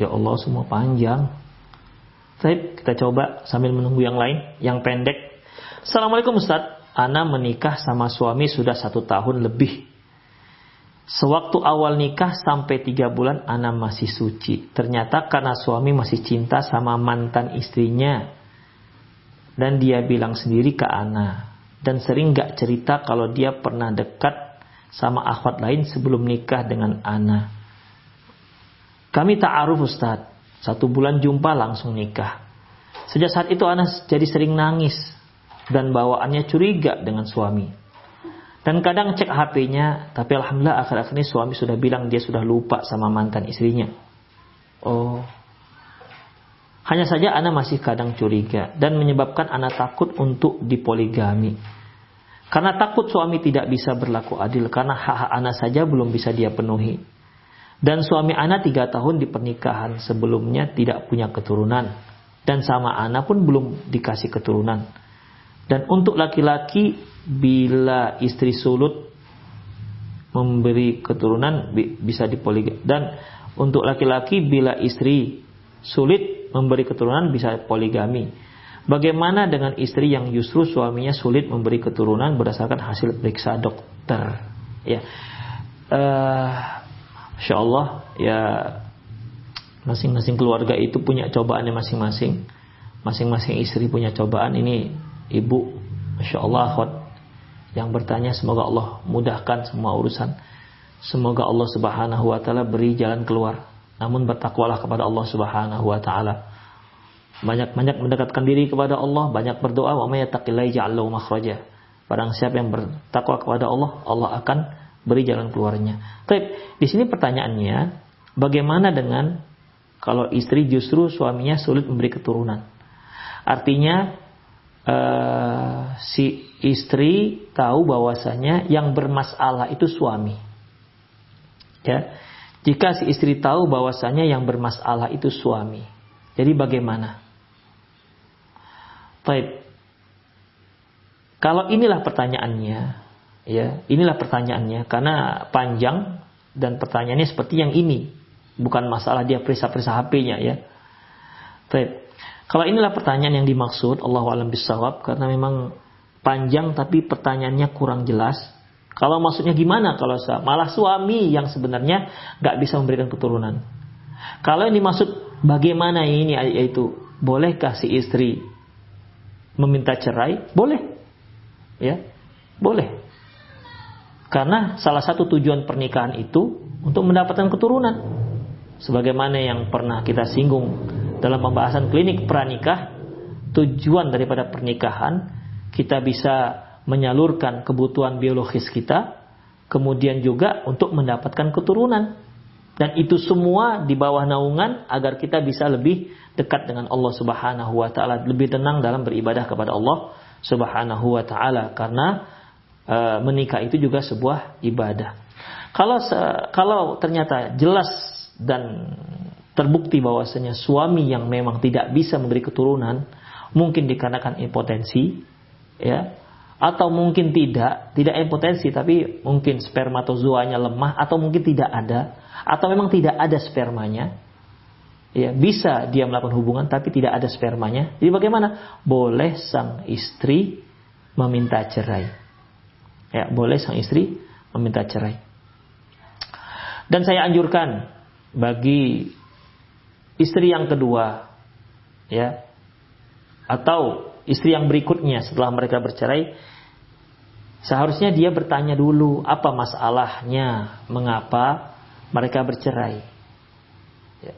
Ya Allah, semua panjang. Baik, kita coba sambil menunggu yang lain, yang pendek. Assalamualaikum Ustaz, Ana menikah sama suami sudah satu tahun lebih. Sewaktu awal nikah sampai tiga bulan Ana masih suci. Ternyata karena suami masih cinta sama mantan istrinya. Dan dia bilang sendiri ke Ana, dan sering gak cerita kalau dia pernah dekat sama akhwat lain sebelum nikah dengan Ana. Kami ta'aruf Ustaz. Satu bulan jumpa langsung nikah. Sejak saat itu Ana jadi sering nangis dan bawaannya curiga dengan suami. Dan kadang cek HP-nya, tapi alhamdulillah akhir-akhir ini suami sudah bilang dia sudah lupa sama mantan istrinya. Oh. Hanya saja Ana masih kadang curiga dan menyebabkan Ana takut untuk dipoligami. Karena takut suami tidak bisa berlaku adil karena hak-hak Ana saja belum bisa dia penuhi. Dan suami Ana tiga tahun di pernikahan sebelumnya tidak punya keturunan. Dan sama Ana pun belum dikasih keturunan. Dan untuk laki-laki bila istri sulut memberi keturunan bisa dipoligami. Dan untuk laki-laki bila istri sulit memberi keturunan bisa poligami. Bagaimana dengan istri yang justru suaminya sulit memberi keturunan berdasarkan hasil periksa dokter? Ya, uh, Insya Allah ya masing-masing keluarga itu punya cobaannya masing-masing. Masing-masing istri punya cobaan. Ini ibu, Masya Allah, akhwat yang bertanya semoga Allah mudahkan semua urusan. Semoga Allah Subhanahu wa taala beri jalan keluar namun bertakwalah kepada Allah Subhanahu wa taala. Banyak-banyak mendekatkan diri kepada Allah, banyak berdoa, wa may yattaqillahi ja'al makhraja. Barang siapa yang bertakwa kepada Allah, Allah akan beri jalan keluarnya. Baik, di sini pertanyaannya, bagaimana dengan kalau istri justru suaminya sulit memberi keturunan? Artinya uh, si istri tahu bahwasanya yang bermasalah itu suami. Ya. Jika si istri tahu bahwasanya yang bermasalah itu suami. Jadi bagaimana? Baik. Kalau inilah pertanyaannya, ya, inilah pertanyaannya karena panjang dan pertanyaannya seperti yang ini, bukan masalah dia perisa-perisa HP-nya ya. Baik. Kalau inilah pertanyaan yang dimaksud, Allah alam bisawab karena memang panjang tapi pertanyaannya kurang jelas, kalau maksudnya gimana kalau malah suami yang sebenarnya nggak bisa memberikan keturunan. Kalau ini maksud bagaimana ini yaitu bolehkah si istri meminta cerai? Boleh. Ya. Boleh. Karena salah satu tujuan pernikahan itu untuk mendapatkan keturunan. Sebagaimana yang pernah kita singgung dalam pembahasan klinik pranikah, tujuan daripada pernikahan kita bisa menyalurkan kebutuhan biologis kita, kemudian juga untuk mendapatkan keturunan. Dan itu semua di bawah naungan agar kita bisa lebih dekat dengan Allah Subhanahu wa taala, lebih tenang dalam beribadah kepada Allah Subhanahu wa taala karena e, menikah itu juga sebuah ibadah. Kalau kalau ternyata jelas dan terbukti bahwasanya suami yang memang tidak bisa memberi keturunan mungkin dikarenakan impotensi ya atau mungkin tidak, tidak impotensi tapi mungkin spermatozoanya lemah atau mungkin tidak ada atau memang tidak ada spermanya. Ya, bisa dia melakukan hubungan tapi tidak ada spermanya. Jadi bagaimana? Boleh sang istri meminta cerai. Ya, boleh sang istri meminta cerai. Dan saya anjurkan bagi istri yang kedua ya atau istri yang berikutnya setelah mereka bercerai, seharusnya dia bertanya dulu apa masalahnya, mengapa mereka bercerai. Ya.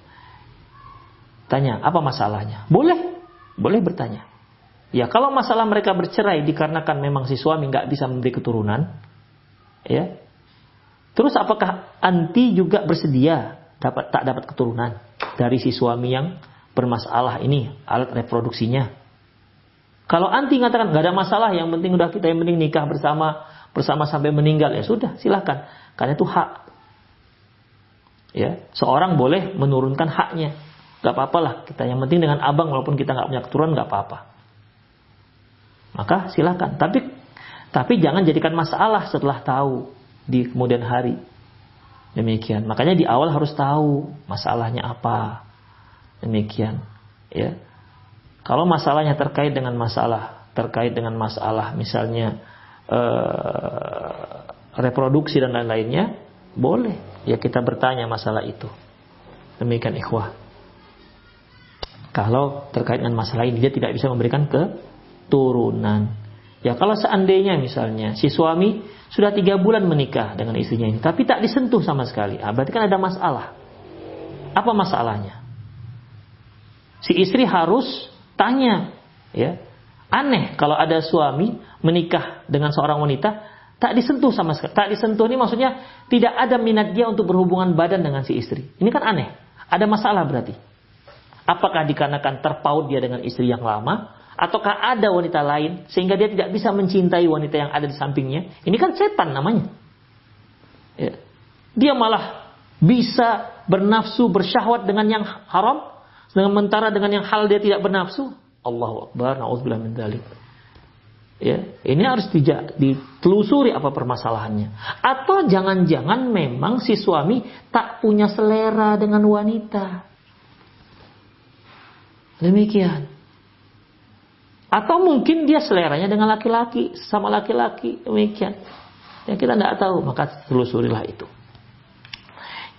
Tanya, apa masalahnya? Boleh, boleh bertanya. Ya, kalau masalah mereka bercerai dikarenakan memang si suami nggak bisa memberi keturunan, ya. Terus apakah anti juga bersedia dapat tak dapat keturunan dari si suami yang bermasalah ini alat reproduksinya? Kalau anti mengatakan nggak ada masalah, yang penting udah kita yang penting nikah bersama bersama sampai meninggal ya sudah silahkan karena itu hak. Ya, seorang boleh menurunkan haknya, nggak apa-apa lah kita yang penting dengan abang walaupun kita nggak punya keturunan nggak apa-apa. Maka silahkan, tapi tapi jangan jadikan masalah setelah tahu di kemudian hari. Demikian. Makanya di awal harus tahu masalahnya apa. Demikian. Ya. Kalau masalahnya terkait dengan masalah, terkait dengan masalah misalnya uh, reproduksi dan lain-lainnya, boleh ya kita bertanya masalah itu. Demikian ikhwah. Kalau terkait dengan masalah ini dia tidak bisa memberikan keturunan. Ya kalau seandainya misalnya si suami sudah tiga bulan menikah dengan istrinya ini, tapi tak disentuh sama sekali, ah, berarti kan ada masalah. Apa masalahnya? Si istri harus Tanya, ya. Aneh kalau ada suami menikah dengan seorang wanita tak disentuh sama sekali. Tak disentuh ini maksudnya tidak ada minat dia untuk berhubungan badan dengan si istri. Ini kan aneh. Ada masalah berarti. Apakah dikarenakan terpaut dia dengan istri yang lama? Ataukah ada wanita lain sehingga dia tidak bisa mencintai wanita yang ada di sampingnya? Ini kan setan namanya. Ya. Dia malah bisa bernafsu, bersyahwat dengan yang haram, sementara dengan yang hal dia tidak bernafsu. Allahu Akbar, na'udzubillah min dzalik. Ya, ini harus ditelusuri apa permasalahannya. Atau jangan-jangan memang si suami tak punya selera dengan wanita. Demikian. Atau mungkin dia seleranya dengan laki-laki, sama laki-laki, demikian. Ya kita tidak tahu, maka telusurilah itu.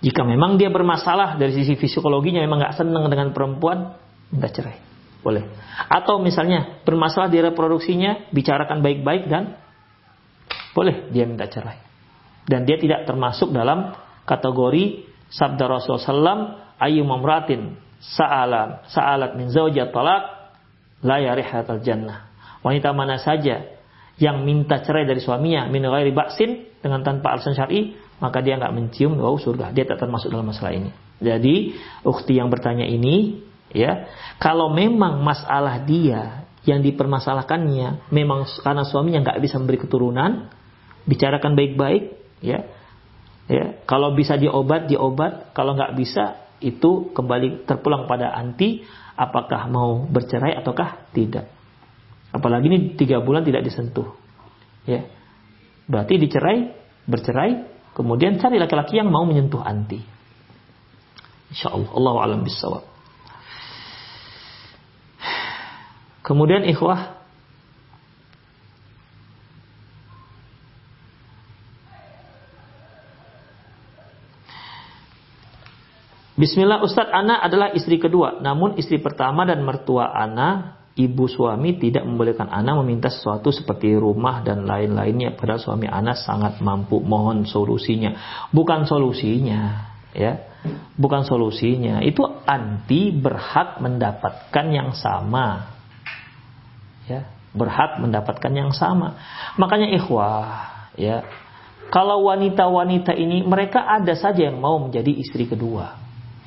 Jika memang dia bermasalah dari sisi psikologinya, memang nggak senang dengan perempuan, minta cerai. Boleh. Atau misalnya bermasalah di reproduksinya, bicarakan baik-baik dan boleh dia minta cerai. Dan dia tidak termasuk dalam kategori sabda Rasulullah SAW, ayu mamratin sa'alan sa'alat min zawjat talak la yarihatal jannah. Wanita mana saja yang minta cerai dari suaminya min ghairi ba'sin dengan tanpa alasan syar'i, maka dia nggak mencium bau surga. Dia tak termasuk dalam masalah ini. Jadi, ukti yang bertanya ini ya. Kalau memang masalah dia yang dipermasalahkannya memang karena suaminya nggak bisa memberi keturunan bicarakan baik-baik ya. Ya. Kalau bisa diobat diobat. Kalau nggak bisa itu kembali terpulang pada anti apakah mau bercerai ataukah tidak. Apalagi ini tiga bulan tidak disentuh ya. Berarti dicerai bercerai kemudian cari laki-laki yang mau menyentuh anti. Insya Allah. Allah alam bisawab Kemudian ikhwah Bismillah Ustadz Ana adalah istri kedua. Namun istri pertama dan mertua Ana Ibu suami tidak membolehkan Ana meminta sesuatu seperti rumah dan lain-lainnya. Padahal suami Ana sangat mampu. Mohon solusinya. Bukan solusinya ya. Bukan solusinya. Itu anti berhak mendapatkan yang sama ya berhak mendapatkan yang sama. Makanya ikhwah, ya. Kalau wanita-wanita ini mereka ada saja yang mau menjadi istri kedua.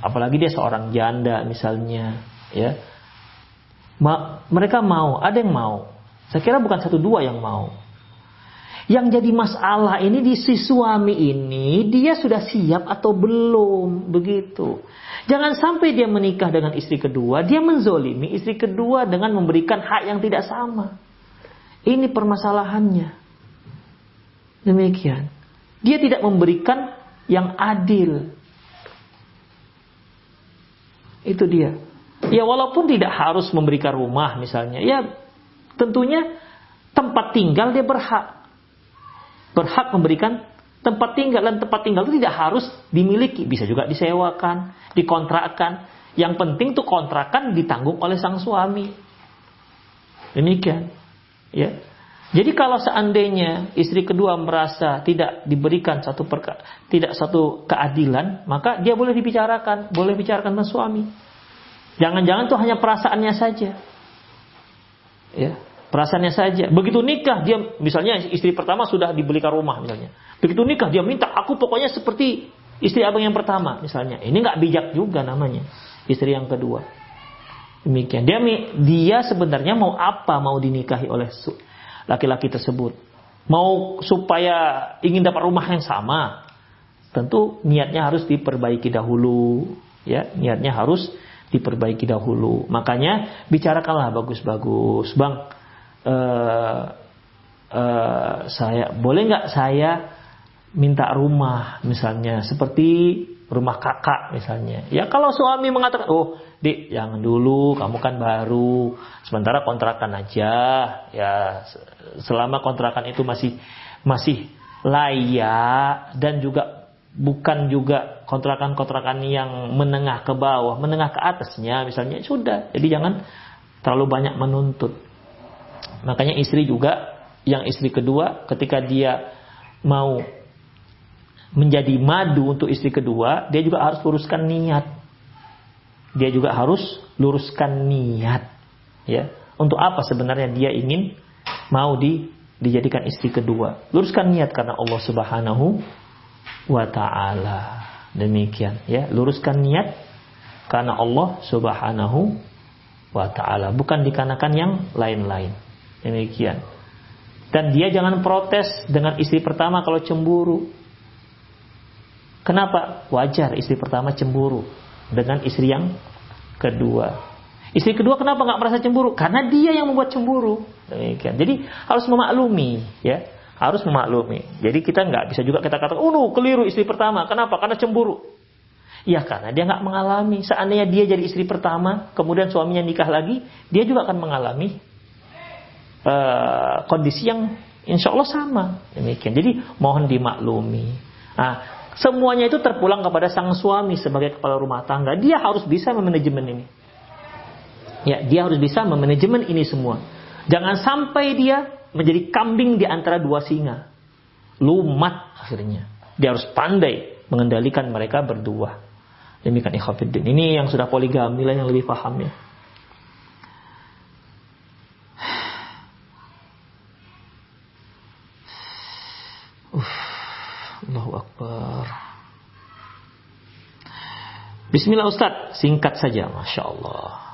Apalagi dia seorang janda misalnya, ya. Ma mereka mau, ada yang mau. Saya kira bukan satu dua yang mau. Yang jadi masalah ini di si suami ini dia sudah siap atau belum begitu. Jangan sampai dia menikah dengan istri kedua, dia menzolimi istri kedua dengan memberikan hak yang tidak sama. Ini permasalahannya. Demikian. Dia tidak memberikan yang adil. Itu dia. Ya walaupun tidak harus memberikan rumah misalnya. Ya tentunya tempat tinggal dia berhak. Berhak memberikan Tempat tinggal dan tempat tinggal itu tidak harus dimiliki, bisa juga disewakan, dikontrakkan. Yang penting tuh kontrakan ditanggung oleh sang suami. Demikian. Ya. Jadi kalau seandainya istri kedua merasa tidak diberikan satu perka, tidak satu keadilan, maka dia boleh dibicarakan, boleh bicarakan dengan suami. Jangan-jangan tuh hanya perasaannya saja. Ya, perasaannya saja. Begitu nikah dia misalnya istri pertama sudah dibelikan rumah misalnya. Begitu nikah dia minta aku pokoknya seperti istri abang yang pertama misalnya. Ini nggak bijak juga namanya istri yang kedua. Demikian dia dia sebenarnya mau apa mau dinikahi oleh laki-laki tersebut. Mau supaya ingin dapat rumah yang sama. Tentu niatnya harus diperbaiki dahulu, ya niatnya harus diperbaiki dahulu. Makanya bicarakanlah bagus-bagus, bang uh, saya boleh nggak saya minta rumah misalnya? Seperti rumah kakak misalnya. Ya kalau suami mengatakan oh dik jangan dulu kamu kan baru. Sementara kontrakan aja. Ya selama kontrakan itu masih masih layak dan juga bukan juga kontrakan-kontrakan yang menengah ke bawah menengah ke atasnya misalnya sudah. Jadi jangan terlalu banyak menuntut Makanya istri juga yang istri kedua ketika dia mau menjadi madu untuk istri kedua, dia juga harus luruskan niat. Dia juga harus luruskan niat. Ya, untuk apa sebenarnya dia ingin mau di dijadikan istri kedua? Luruskan niat karena Allah Subhanahu wa taala. Demikian ya, luruskan niat karena Allah Subhanahu wa taala, bukan dikarenakan yang lain-lain. Demikian. Dan dia jangan protes dengan istri pertama kalau cemburu. Kenapa? Wajar istri pertama cemburu dengan istri yang kedua. Istri kedua kenapa nggak merasa cemburu? Karena dia yang membuat cemburu. Demikian. Jadi harus memaklumi, ya, harus memaklumi. Jadi kita nggak bisa juga kita katakan, oh no, keliru istri pertama. Kenapa? Karena cemburu. Ya karena dia nggak mengalami. Seandainya dia jadi istri pertama, kemudian suaminya nikah lagi, dia juga akan mengalami uh, kondisi yang insya Allah sama. Demikian. Jadi mohon dimaklumi. Nah, semuanya itu terpulang kepada sang suami sebagai kepala rumah tangga. Dia harus bisa memanajemen ini. Ya, dia harus bisa memanajemen ini semua. Jangan sampai dia menjadi kambing di antara dua singa. Lumat akhirnya. Dia harus pandai mengendalikan mereka berdua. Demikian ikhwafiddin. Ini yang sudah poligami lah yang lebih paham ya. Allahu Akbar. Bismillah Ustaz, singkat saja, Masya Allah.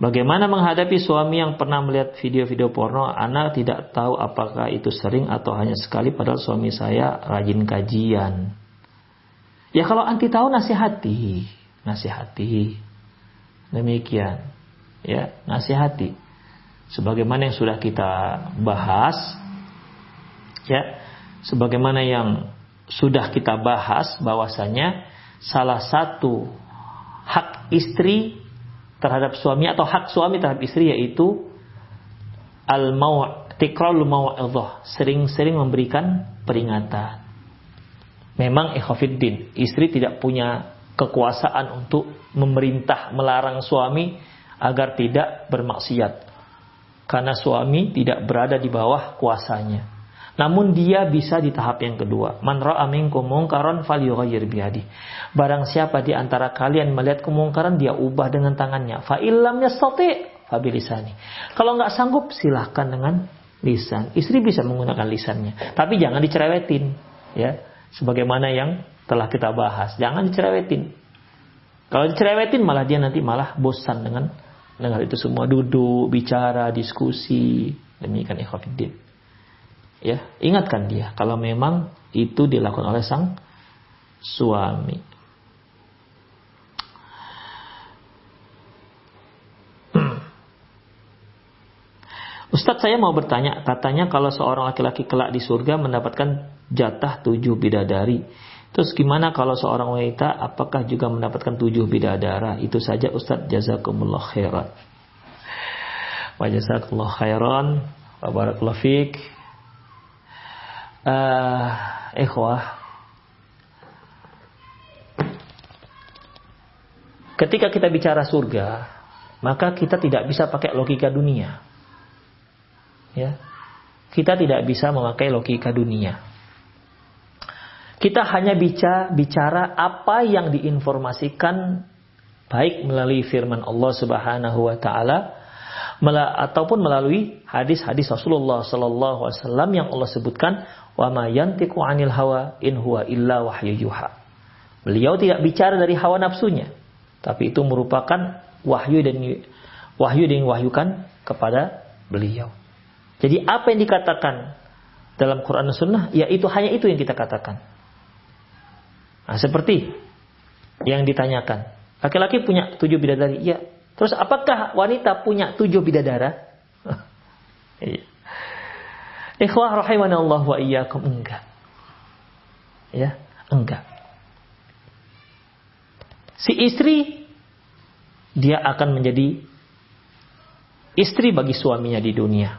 Bagaimana menghadapi suami yang pernah melihat video-video porno, anak tidak tahu apakah itu sering atau hanya sekali padahal suami saya rajin kajian. Ya kalau anti tahu nasihati, nasihati. Demikian. Ya, nasihati. Sebagaimana yang sudah kita bahas ya, sebagaimana yang sudah kita bahas bahwasanya salah satu hak istri terhadap suami atau hak suami terhadap istri yaitu al mau tikrul mau'idhah, sering-sering memberikan peringatan. Memang ikhwafiddin, istri tidak punya kekuasaan untuk memerintah melarang suami agar tidak bermaksiat. Karena suami tidak berada di bawah kuasanya. Namun dia bisa di tahap yang kedua. Man ra'a minkum mungkaran falyughayyir biyadi. Barang siapa di antara kalian melihat kemungkaran dia ubah dengan tangannya. Fa illam yastati fabilisani. Kalau nggak sanggup silahkan dengan lisan. Istri bisa menggunakan lisannya, tapi jangan dicerewetin, ya sebagaimana yang telah kita bahas. Jangan dicerewetin. Kalau dicerewetin malah dia nanti malah bosan dengan dengar itu semua duduk, bicara, diskusi. Demikian ikhwafiddin. Ya, ingatkan dia kalau memang itu dilakukan oleh sang suami. Ustadz saya mau bertanya, katanya kalau seorang laki-laki kelak di surga mendapatkan jatah tujuh bidadari. Terus gimana kalau seorang wanita apakah juga mendapatkan tujuh bidadara? Itu saja Ustadz jazakumullah khairan. Wa jazakumullah khairan. Wa barakallahu fiik. Uh, ikhwah. Ketika kita bicara surga, maka kita tidak bisa pakai logika dunia. Ya. Kita tidak bisa memakai logika dunia. Kita hanya bicara, bicara apa yang diinformasikan baik melalui firman Allah Subhanahu wa taala ataupun melalui hadis-hadis Rasulullah sallallahu alaihi wasallam yang Allah sebutkan wa ma 'anil hawa in huwa illa wahyu yuha. Beliau tidak bicara dari hawa nafsunya, tapi itu merupakan wahyu dan wahyu yang diwahyukan kepada beliau. Jadi apa yang dikatakan dalam Quran dan Sunnah, ya itu hanya itu yang kita katakan. Nah, seperti yang ditanyakan. Laki-laki punya tujuh bidadari. Iya. Terus apakah wanita punya tujuh bidadara? iya. Ikhwah Allah wa iyyakum enggak. Ya, enggak. Si istri dia akan menjadi istri bagi suaminya di dunia.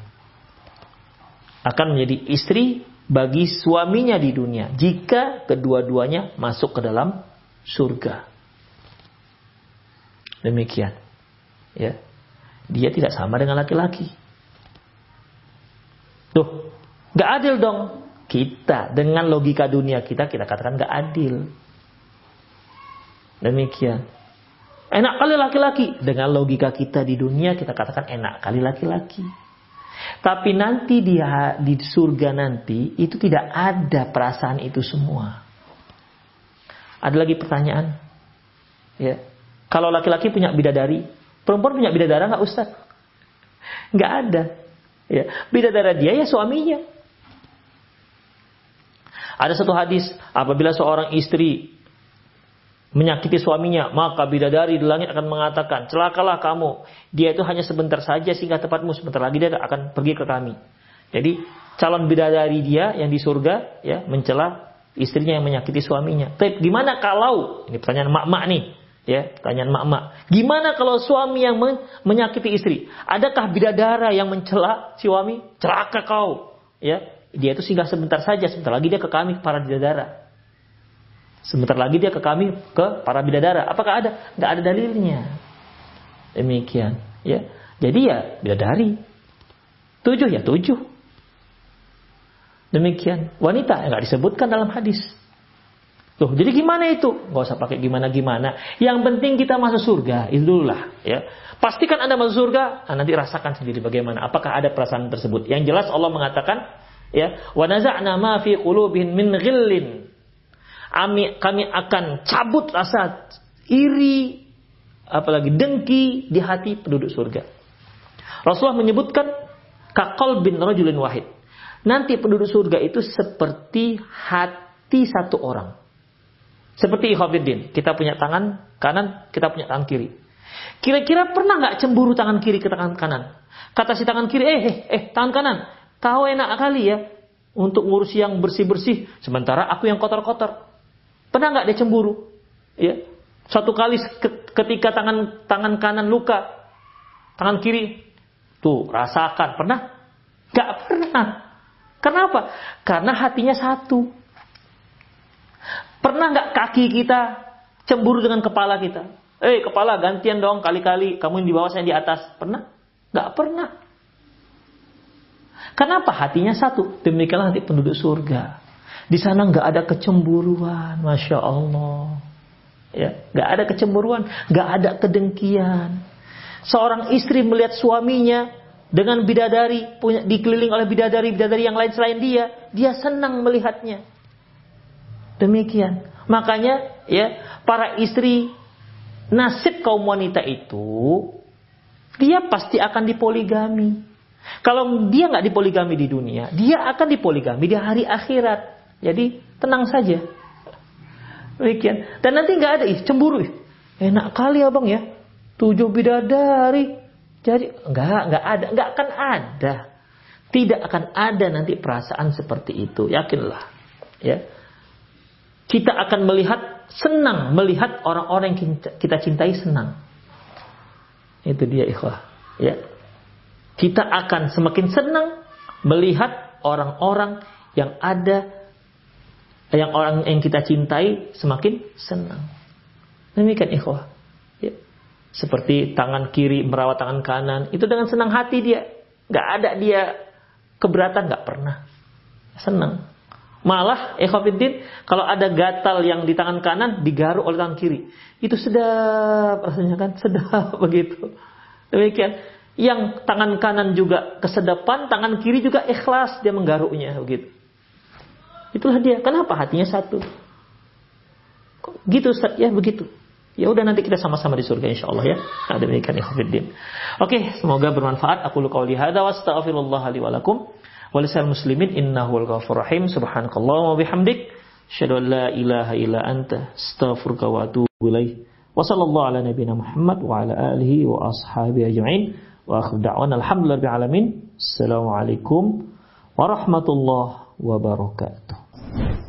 Akan menjadi istri bagi suaminya di dunia jika kedua-duanya masuk ke dalam surga. Demikian. Ya. Dia tidak sama dengan laki-laki. Tuh, nggak adil dong. Kita dengan logika dunia kita kita katakan nggak adil. Demikian. Enak kali laki-laki. Dengan logika kita di dunia kita katakan enak kali laki-laki. Tapi nanti dia di surga nanti itu tidak ada perasaan itu semua. Ada lagi pertanyaan? Ya. Kalau laki-laki punya bidadari, perempuan punya bidadara nggak Ustaz? Nggak ada. Ya. Bidadara dia ya suaminya. Ada satu hadis, apabila seorang istri menyakiti suaminya, maka bidadari di langit akan mengatakan, celakalah kamu. Dia itu hanya sebentar saja sehingga tepatmu sebentar lagi dia akan pergi ke kami. Jadi calon bidadari dia yang di surga ya mencela istrinya yang menyakiti suaminya. Tapi gimana kalau ini pertanyaan mak-mak nih, ya pertanyaan mak-mak. Gimana kalau suami yang menyakiti istri? Adakah bidadara yang mencela suami? Celaka kau, ya dia itu singgah sebentar saja, sebentar lagi dia ke kami para bidadara. Sebentar lagi dia ke kami ke para bidadara. Apakah ada? Tidak ada dalilnya. Demikian, ya. Jadi ya bidadari. Tujuh ya tujuh. Demikian. Wanita nggak disebutkan dalam hadis. Loh, jadi gimana itu? Gak usah pakai gimana-gimana. Yang penting kita masuk surga. Itu lah. Ya. Pastikan Anda masuk surga. Nah, nanti rasakan sendiri bagaimana. Apakah ada perasaan tersebut. Yang jelas Allah mengatakan ya wa naza'na ma fi qulubihim min kami akan cabut rasa iri apalagi dengki di hati penduduk surga Rasulullah menyebutkan kakol bin rajulin wahid nanti penduduk surga itu seperti hati satu orang seperti ikhwafiddin kita punya tangan kanan kita punya tangan kiri kira-kira pernah nggak cemburu tangan kiri ke tangan kanan kata si tangan kiri eh eh eh tangan kanan Kau enak kali ya untuk ngurus yang bersih-bersih, sementara aku yang kotor-kotor. Pernah nggak dia cemburu? Ya, satu kali ketika tangan tangan kanan luka, tangan kiri tuh rasakan. Pernah? Gak pernah. Kenapa? Karena hatinya satu. Pernah nggak kaki kita cemburu dengan kepala kita? Eh kepala gantian dong kali-kali kamu yang di bawah saya di atas. Pernah? Gak pernah. Kenapa hatinya satu? Demikianlah nanti penduduk surga. Di sana nggak ada kecemburuan, masya Allah. Ya, nggak ada kecemburuan, nggak ada kedengkian. Seorang istri melihat suaminya dengan bidadari, punya dikeliling oleh bidadari-bidadari yang lain selain dia, dia senang melihatnya. Demikian. Makanya ya, para istri nasib kaum wanita itu dia pasti akan dipoligami. Kalau dia nggak dipoligami di dunia, dia akan dipoligami di hari akhirat. Jadi tenang saja. Demikian. Dan nanti nggak ada ih cemburu. Ih. Enak kali abang ya. Tujuh bidadari. Jadi nggak nggak ada, nggak akan ada. Tidak akan ada nanti perasaan seperti itu. Yakinlah. Ya. Kita akan melihat senang melihat orang-orang yang kita cintai senang. Itu dia ikhwah. Ya kita akan semakin senang melihat orang-orang yang ada yang orang yang kita cintai semakin senang. Demikian ikhwah. Ya. Seperti tangan kiri merawat tangan kanan, itu dengan senang hati dia. Gak ada dia keberatan, gak pernah. Senang. Malah, ikhwafiddin, kalau ada gatal yang di tangan kanan, digaruk oleh tangan kiri. Itu sedap rasanya kan, sedap begitu. Demikian yang tangan kanan juga kesedapan, tangan kiri juga ikhlas dia menggaruknya begitu. Itulah dia. Kenapa hatinya satu? Kok gitu Ustaz? Ya begitu. Ya udah nanti kita sama-sama di surga insya Allah ya. Nah, demikian ikhwatiddin. Oke, semoga bermanfaat. Aku lu qauli wa astaghfirullah wa wa lisal muslimin innahu al-ghafur rahim. Subhanakallah wa bihamdik, asyhadu an la ilaha illa anta, astaghfiruka wa atubu ilaik. Wa sallallahu ala nabiyyina Muhammad wa ala alihi wa ashabihi ajma'in. Wa akhir da'wan alhamdulillah alamin. Assalamualaikum warahmatullahi wabarakatuh.